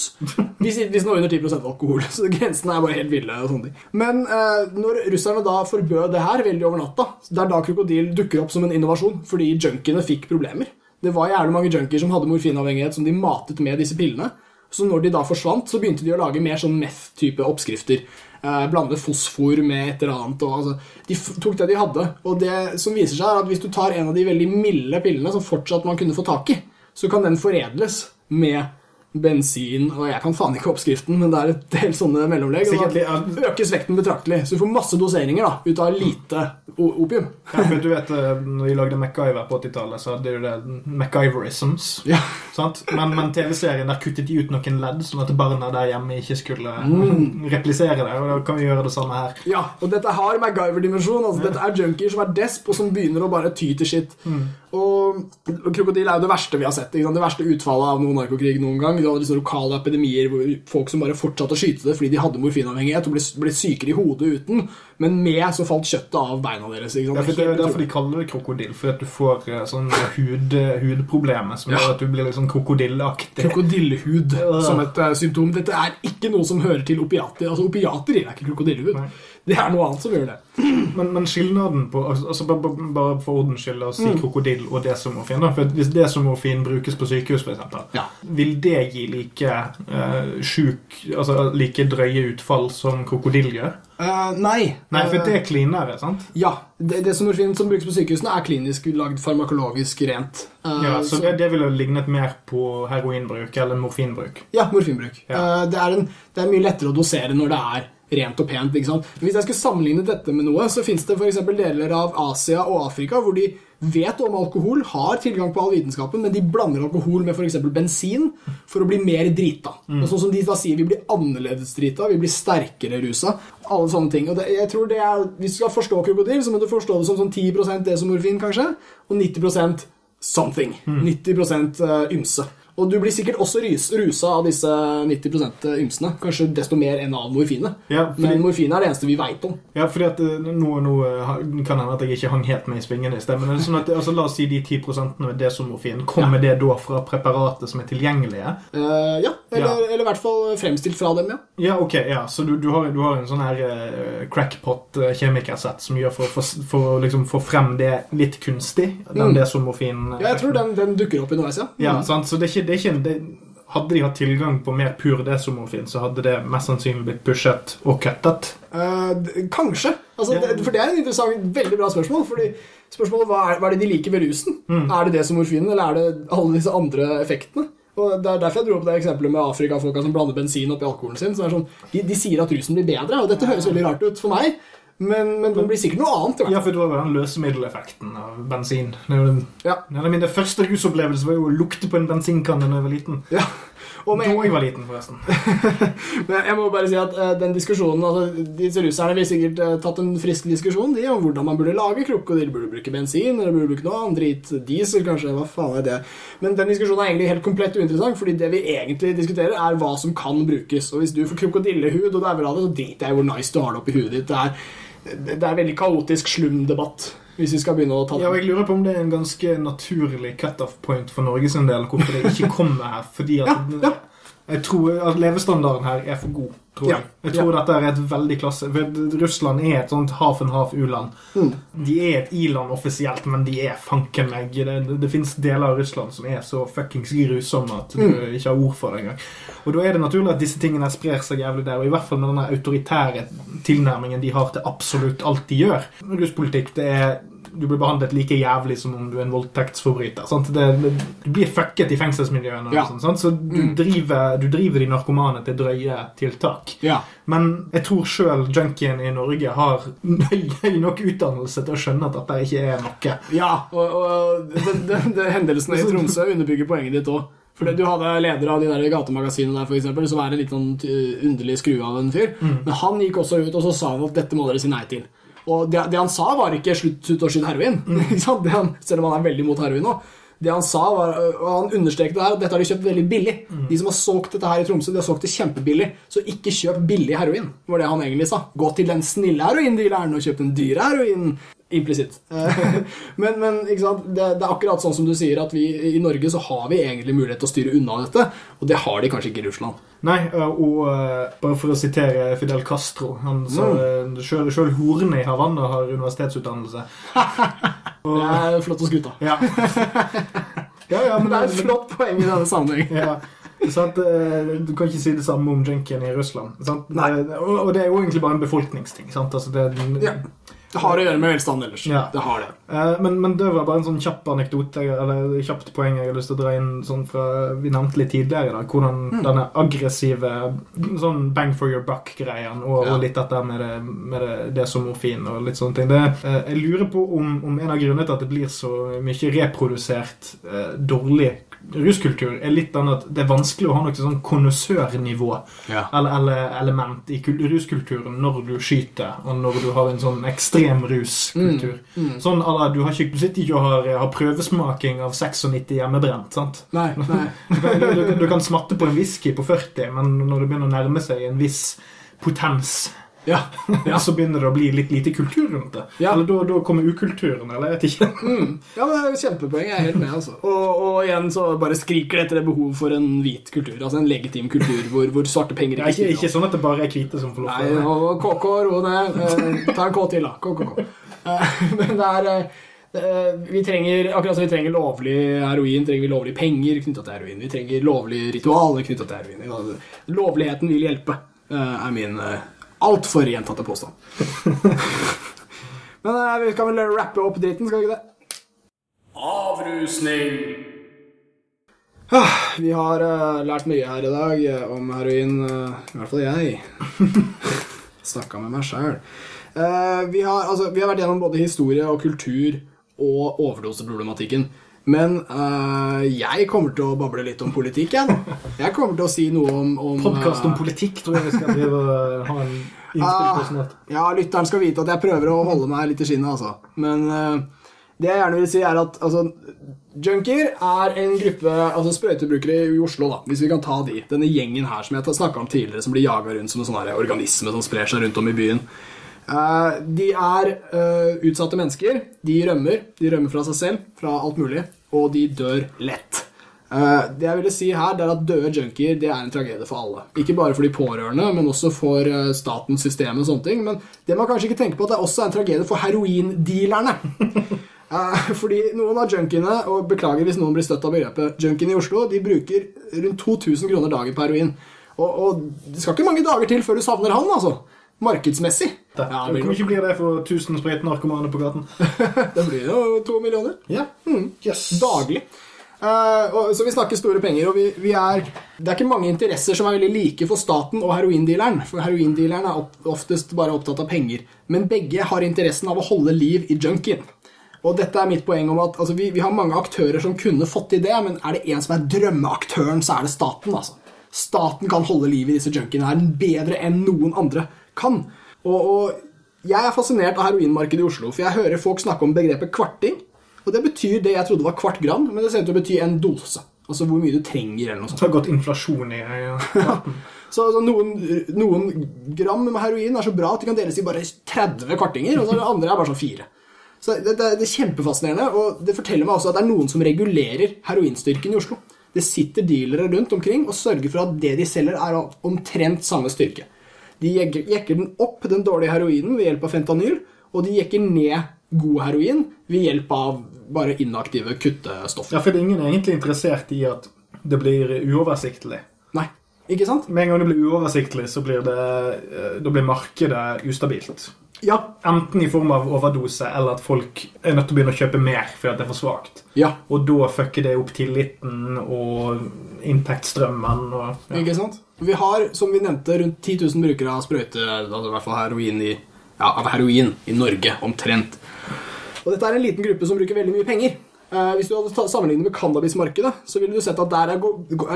Hvis, hvis nå under 10% alkohol. Så grensene er bare helt ville. og sånne ting. Men eh, når russerne da forbød det her veldig over natta, det er da krokodil dukker opp som en innovasjon, fordi junkiene fikk problemer. Det var jævlig mange junkier som hadde morfinavhengighet som de matet med disse pillene. Så når de da forsvant, så begynte de å lage mer sånn meth-type oppskrifter. Eh, blande fosfor med et eller annet. Og, altså, de tok det de hadde. Og det som viser seg, er at hvis du tar en av de veldig milde pillene som fortsatt man kunne få tak i, så kan den foredles med bensin Og jeg kan faen ikke oppskriften, men det er et del sånne mellomlegg. Og da økes vekten betraktelig. Så du får masse doseringer da, ut av lite opium. Ja, for du vet, eh, når vi lagde MacGyver på 80-tallet, så hadde jo det MacGyverisms. Ja. Sant? Men, men TV-serien der kuttet de ut noen ledd, sånn at barna der hjemme ikke skulle Mm. replisere det. Og da kan vi gjøre det samme her. Ja, og dette har MacGyver-dimensjon. Altså, Dette er junkier som er desp, og som begynner å bare ty til shit. Og krokodil er jo det verste vi har sett. Det verste utfallet av noen narkokrig noen gang. Du hadde liksom lokale epidemier hvor folk som bare fortsatte å skyte det fordi de hadde morfinavhengighet og ble, ble sykere i hodet uten. Men med så falt kjøttet av beina deres. Ja, for det er derfor de kaller det krokodille, fordi at du får eh, sånn hud, hudproblemer som gjør at du blir litt sånn krokodilleaktig. Krokodillehud som et uh, symptom. Dette er ikke noe som hører til opiater. Altså Opiater gir deg ikke krokodillehud. Nei. Det er noe annet som gjør det. (clears throat) Men, men skilnaden på altså, altså, bare, bare- for ordens skyld, å si Mm. krokodill og desomorfin. For Hvis desomorfin brukes på sykehus, f.eks., Ja. vil det gi like eh, sjuk Altså like drøye utfall som krokodille gjør? Eh, nei. Nei, for Eh, det er cleanere, sant? Ja. Det, det som som brukes på sykehusene, er klinisk lagd farmakologisk rent. Uh, Ja, så det, det ville lignet mer på heroinbruk eller morfinbruk. Ja, morfinbruk. Ja. Uh, det, er en, det er mye lettere å dosere når det er rent og pent. ikke sant? Hvis jeg skulle sammenligne dette med noe, så fins det for eksempel deler av Asia og Afrika hvor de vet om alkohol, har tilgang på all vitenskapen, men de blander alkohol med f.eks. bensin for å bli mer drita. Og sånn som de da sier, vi blir annerledes drita, vi blir sterkere rusa. Alle sånne ting. Og det, jeg tror det er, Hvis du skal forstå krokodill, så må du forstå det som sånn 10 desomorfin, kanskje, og 90% something. 90 eh, ymse. Og du blir sikkert også rys, rusa av disse 90% ymsene. Kanskje desto mer enn av morfinet. Ja, fordi- Men morfinet er det eneste vi veit om. Ja, fordi at eh, nå, nå eh, kan hende at jeg ikke hang helt med i svingene i sted, men sånn at, altså, la oss si de 10% med desomorfin. Kommer det da fra preparatet som er tilgjengelige? Uh, ja, eller, eller i hvert fall fremstilt fra dem, ja. Ja, ok, ja, så du, du, har, du har en sånn her uh, crackpot-kjemikersett som gjør for, for, for å liksom få frem det litt kunstig, den Mm. desomorfin ja jeg tror den, den dukker opp underveis, ja. Ja, Mm. sant? så det er ikke, det er ikke en- det, Hadde de hatt tilgang på mer pur desomorfin, så hadde det mest sannsynlig blitt pushet og kuttet? Eh, kanskje. Altså, det, for det er en interessant, veldig bra spørsmål. Fordi spørsmålet hva er, hva er det de liker ved rusen? Mm. Er det desomorfinen, eller er det alle disse andre effektene? Og Det er derfor jeg dro opp det eksempelet med Afrika-folka som blander bensin oppi alkoholen sin. Så er sånn, de, de sier at rusen blir bedre, og dette høres veldig rart ut for meg. Men, men det blir sikkert noe annet. Ja, for det var den løsemiddeleffekten av bensin. Det jo den, Ja. min første rusopplevelse var jo å lukte på en bensinkanne da jeg var liten. Ja. Og med, Da jeg var liten, forresten. (laughs) Men jeg må bare si at uh, den diskusjonen altså, Disse russerne ville sikkert uh, tatt en frisk diskusjon de, om hvordan man burde lage krokodille. Burde bruke bensin, eller burde bruke noe annet drit? Diesel, kanskje? Hva faen er det? Men den diskusjonen er egentlig helt komplett uinteressant, fordi det vi egentlig diskuterer, er hva som kan brukes. Og hvis du får krokodillehud og det er av det, så driter jeg i hvor nice du har det oppi huet ditt. Det er, det er veldig kaotisk slum-debatt, hvis vi skal begynne å ta den. Ja, jeg lurer på om det er en ganske naturlig cut-off point for Norges en del, hvorfor det ikke kommer her. Fordi at Ja, ja. Jeg tror at levestandarden her er for god, tror Ja, jeg. Jeg tror dette er et veldig klasse... Russland er et sånt half and half u-land. Mm. De er et i-land offisielt, men de er fanken meg Det, det, fins deler av Russland som er så fuckings grusomme at du Mm. ikke har ord for det engang. Og da er det naturlig at disse tingene sprer seg jævlig der, og i hvert fall med denne autoritære tilnærmingen de har til absolutt alt de gjør. Russpolitikk, det er du blir behandlet like jævlig som om du er en voldtektsforbryter. Det, det, du blir fucket i fengselsmiljøene. Ja. sånt? Så du, Mm. driver, du driver de narkomane til drøye tiltak. Ja. Men jeg tror sjøl junkien i Norge har høy nok utdannelse til å skjønne at dette ikke er noe. Ja, og, og det, det, det, hendelsene i Tromsø underbygger poenget ditt òg. For Du hadde leder av de der gatemagasinene der, for eksempel, som er en litt sånn uh, underlig skrue av en fyr. Mm. Men han gikk også ut og så sa han at dette må dere si nei til. Og det, det han sa, var ikke 'slutt, slutt å skyte heroin'. Mm. (laughs) Det han, selv om han er veldig mot heroin nå. Det han sa var, og han understreket det her, at dette har de kjøpt veldig billig. Mm. De som har solgt dette her i Tromsø, de har solgt det kjempebillig. Så ikke kjøp billig heroin, var det han egentlig sa. Gå til den snille heroindealeren og kjøp den dyre heroinen. Implisitt. Eh, (laughs) men men ikke sant? Det, det er akkurat sånn som du sier, at vi i Norge så har vi egentlig mulighet til å styre unna dette, og det har de kanskje ikke i Russland. Nei, og uh, bare for å sitere Fidel Castro Han sa Mm. uh, sjøl, horene i Havanna har universitetsutdannelse. (laughs) Det er flott å skryte av. Ja. (laughs) ja, ja, Men det er et flott poeng i denne sammenheng. ja. Sant? eh, Du kan ikke si det samme om junkien i Russland. Sånn, Nei. Og, og det er jo egentlig bare en befolkningsting. Sant? Altså det, Ja. Det har å gjøre med velstand ellers. Ja. Det har det. Eh, Men, men det var bare en sånn kjapp anekdote eller kjapt poeng jeg har lyst til å dra inn sånn fra Vi nevnte litt tidligere da, hvordan Mm. denne aggressive sånn bang for your buck-greien og, Ja. og litt dette med det, med det, det som morfin og litt sånne ting. Det, eh, jeg lurer på om, om en av grunnene til at det blir så mye reprodusert eh, dårlig ruskultur, er litt den at det er vanskelig å ha noe sånn konnoissørnivå Ja. eller, eller element i ruskulturen når du skyter, og når du har en sånn ekstrem ruskultur. Mm. Sånn, eller, du, har ikke, du sitter ikke og har, har prøvesmaking av 96 hjemmebrent. sant? Nei, (laughs) nei. Du, kan- du, du kan smatte på en whisky på 40, men når det begynner å nærme seg en viss potens, Ja. (laughs) ja. så begynner det å bli litt lite kultur rundt det. Ja. Eller da, da kommer ukulturen, eller jeg vet ikke. (laughs) Ja, men det er jo Kjempepoeng. Jeg er helt med. altså. Og, og igjen så bare skriker det etter det behov for en hvit kultur. Altså en legitim kultur hvor, hvor svarte penger er ikke, spiller ikke sånn at det bare er hvite som får lov til det. og KK, ro ned. (laughs) Eh, ta en K til, da. KKK. Eh, men det er eh, Vi trenger akkurat som vi trenger lovlig heroin, trenger vi lovlige penger knytta til heroin. Vi trenger lovlige ritualer knytta til heroin. Lovligheten vil hjelpe, er min altfor gjentatte påstand. (laughs) men eh, vi kan vel rappe opp dritten, skal vi ikke det? Avrusning! Ah, vi har eh, lært mye her i dag eh, om heroin, i hvert fall jeg. (laughs) Snakka med meg sjæl. vi, har, altså, vi har vært gjennom både historie og kultur og overdoseproblematikken. Men uh, jeg kommer til å bable litt om politikk, jeg. Jeg kommer til å si noe om, om Podkast om eh, politikk tror jeg vi skal drive ha en innspill på snart. Ja, lytteren skal vite at jeg prøver å holde meg litt i skinnet, altså. Men uh, det jeg gjerne vil si, er at altså, junkier er en gruppe altså sprøytebrukere i Oslo, da, hvis vi kan ta de. Denne gjengen her som jeg snakka om tidligere, som blir jaga rundt som en sånn organisme som sprer seg rundt om i byen. Eh, de er eh, utsatte mennesker. De rømmer. De rømmer fra seg selv, fra alt mulig, og de dør lett. Eh, det jeg ville si her, det er at Døde junkier det er en tragedie for alle. Ikke bare for de pårørende, men også for statens system. og sånne ting Men det man kanskje ikke tenker på, at det er også en tragedie for heroindealerne. (laughs) Fordi noen av junkiene, og beklager hvis noen blir støtt av begrepet junkiene i Oslo, de bruker rundt 2000 kroner dagen på heroin. Og, og det skal ikke mange dager til før du savner han, altså. Markedsmessig. Ja, Ja, Hvor det mye blir, bli det for 1000 sprøytenarkomane på gaten? (laughs) det blir jo to millioner. Ja. Yes. Daglig. Uh, så vi snakker store penger, og vi, vi er Det er ikke mange interesser som er veldig like for staten og heroindealeren. For heroindealeren er opp, oftest bare opptatt av penger. Men begge har interessen av å holde liv i junkien. Og dette er mitt poeng om at altså, vi, vi har mange aktører som kunne fått til det, men er det en som er drømmeaktøren, så er det staten. altså. Staten kan holde liv i disse junkiene her bedre enn noen andre kan. Og, og jeg er fascinert av heroinmarkedet i Oslo, for jeg hører folk snakke om begrepet kvarting. Og det betyr det jeg trodde var kvart gram, men det ser ut til å bety en dose. Altså hvor mye du trenger, eller noe sånt. Det har gått inflasjon i ja. (laughs) Så altså, noen, noen gram med heroin er så bra at de kan deles i bare 30 kvartinger, og så det andre er bare sånn fire. Så det, det, det er kjempefascinerende, og det forteller meg også at det er noen som regulerer heroinstyrken i Oslo. Det sitter dealere rundt omkring og sørger for at det de selger, er omtrent samme styrke. De jekker, den opp, den dårlige heroinen, ved hjelp av fentanyl, og de jekker ned god heroin ved hjelp av bare inaktive kuttestoffer. ja, for ingen er egentlig interessert i at det blir uoversiktlig. Nei, ikke sant? Med en gang det blir uoversiktlig, så blir, det, eh, blir markedet ustabilt. Ja. Enten i form av overdose, eller at folk er nødt til å begynne å kjøpe mer fordi det er for svakt. Ja, Og da fucker det opp tilliten og inntektsstrømmen. Og, ja. Ikke sant? Vi har, som vi nevnte, rundt 10 000 brukere av sprøyte, altså i hvert fall heroin i, ja, av heroin i Norge, omtrent. Og dette er en liten gruppe som bruker veldig mye penger. Eh, hvis du hadde sammenlignet med cannabismarkedet, så ville du sett at der er,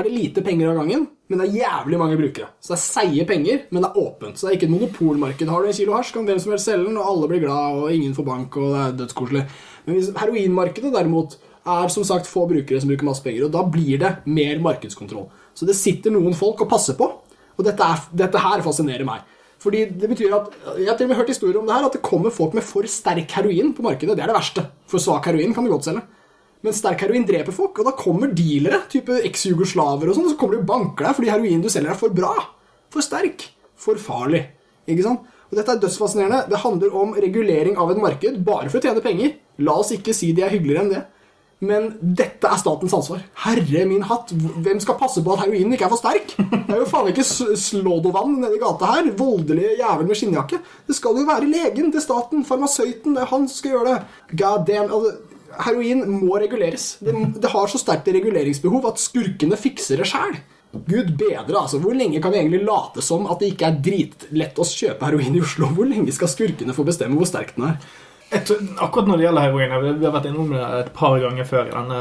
det lite penger av gangen, men det er jævlig mange brukere. Så det er seige penger, men det er åpent. Så det er ikke et monopolmarked. Har du en kilo hasj, kan hvem som helst selge den, og alle blir glad, og ingen får bank, og det er dødskoselig. Men hvis heroinmarkedet derimot er som sagt få brukere som bruker masse penger, og da blir det mer markedskontroll. Så det sitter noen folk og passer på, og dette, er, dette her fascinerer meg. Fordi det betyr at, Jeg har til og med hørt historier om det her, at det kommer folk med for sterk heroin på markedet. Det er det verste. For svak heroin kan du godt selge. Men sterk heroin dreper folk, og da kommer dealere, type eks-jugoslaver og sånn, og så kommer de og banker deg fordi heroinen du selger, er for bra. For sterk. For farlig. Ikke sant? Og Dette er dødsfascinerende. Det handler om regulering av et marked bare for å tjene penger. La oss ikke si de er hyggeligere enn det. Men dette er statens ansvar. Herre min hatt, hvem skal passe på at heroinen ikke er for sterk? Det er jo faen ikke S- Slådovan nede i gata her. Voldelig jævel med skinnjakke. Det skal jo være legen til staten, farmasøyten. Det er han som skal gjøre det. God damn. Heroin må reguleres. Det, det har så sterkt reguleringsbehov at skurkene fikser det sjæl. Gud bedre, altså. Hvor lenge kan vi egentlig late som at det ikke er dritlett å kjøpe heroin i Oslo? Hvor lenge skal skurkene få bestemme hvor sterk den er? Tror, akkurat når det gjelder heroin vi har vært innom det et par ganger før i denne,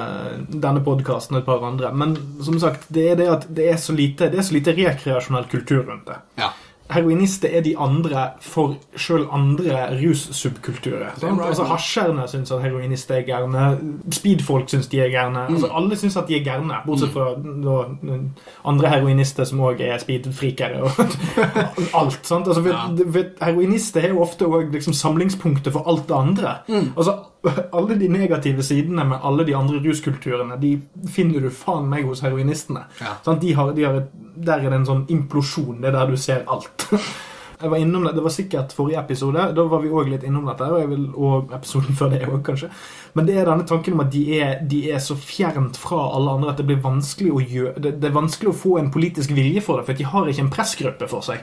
denne podkasten og et par andre. Men som sagt, det er det at det er så lite, det er så lite rekreasjonell kultur rundt det. Ja. Heroinister er de andre for sjøl andre russubkulturer. right, Altså. Hasjerne syns at heroinister er gærne. Speedfolk syns de er gærne. Altså, alle syns at de er gærne, bortsett fra da, andre heroinister som òg er speedfrikere og (laughs) alt. sant? Altså, for, Ja. for heroinister er jo ofte òg liksom samlingspunktet for alt det andre. Altså, (laughs) alle de negative sidene med alle de andre ruskulturene, de finner du faen meg hos heroinistene. Ja. Sånn, De har, de har et, der er det en sånn implosjon. Det er der du ser alt. (laughs) Jeg var innom det, det var sikkert forrige episode. Da var vi òg litt innom dette. Og, vil, og episoden før det òg, kanskje. Men det er denne tanken om at de er, de er så fjernt fra alle andre at det blir vanskelig å gjøre det, det er vanskelig å få en politisk vilje for det, for de har ikke en pressgruppe for seg.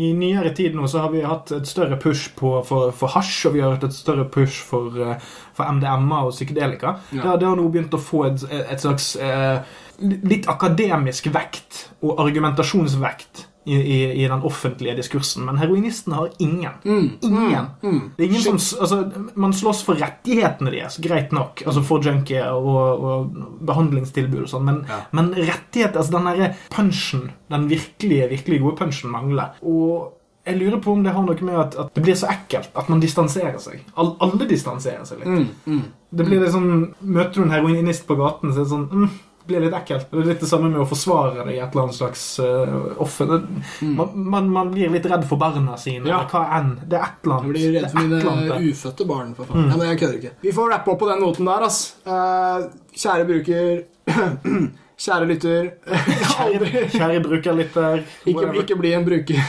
I nyere tid nå så har vi hatt et større push på, for, for hasj, og vi har hatt et større push for, eh, for MDMA og psykedelika. Ja. Det har nå begynt å få et, et slags eh, litt akademisk vekt og argumentasjonsvekt i, i, i den offentlige diskursen. Men heroinistene har ingen. Ingen. Det er ingen som, altså, man slåss for rettighetene deres, greit nok, altså for junkie og, og behandlingstilbud og sånn, men, Ja. men rettigheter, altså den derre punchen, den virkelige, virkelig gode punchen, mangler. Og jeg lurer på om det har noe med at, at det blir så ekkelt at man distanserer seg. All, alle distanserer seg litt. Det blir litt sånn, Møter du en heroinist på gaten, så er det sånn mm, blir litt ekkelt. Det er litt det samme med å forsvare det i et eller annet slags uh, offer. Det, man, man, man blir litt redd for barna sine, Ja. eller hva enn. Det er et eller Jeg annet. blir redd for mine ufødte barn. for faen. Ja, men jeg kødder ikke. Vi får rappe opp på den noten der, ass. Uh, kjære bruker (clears throat) Kjære lytter. Kjære, (laughs) kjære brukerlytter. ikke, ikke bli en bruker.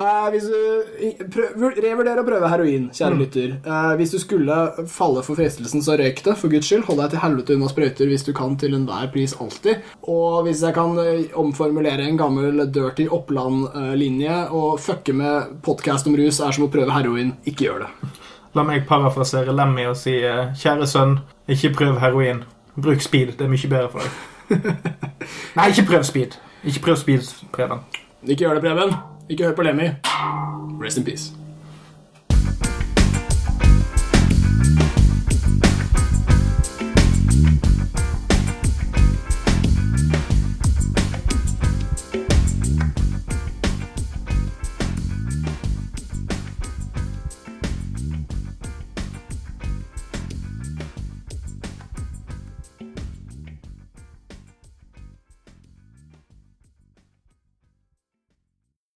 Eh, hvis du prøv, Revurder å prøve heroin, kjære lytter. Uh, hvis du skulle falle for fristelsen, så røyk det, for guds skyld. Hold deg til helvete unna sprøyter hvis du kan, til enhver pris alltid. Og hvis jeg kan eh, omformulere en gammel dirty Oppland-linje og fucke med podkast om rus er som å prøve heroin, ikke gjør det. La meg parafrasere Lemmy og si Kjære sønn, ikke prøv heroin. Bruk speed. Det er mye bedre for deg. (laughs) Nei, ikke prøv speed. Ikke prøv speed, Preben. Ikke gjør det, Preben. Ikke hør på Lemmy. Rest in peace.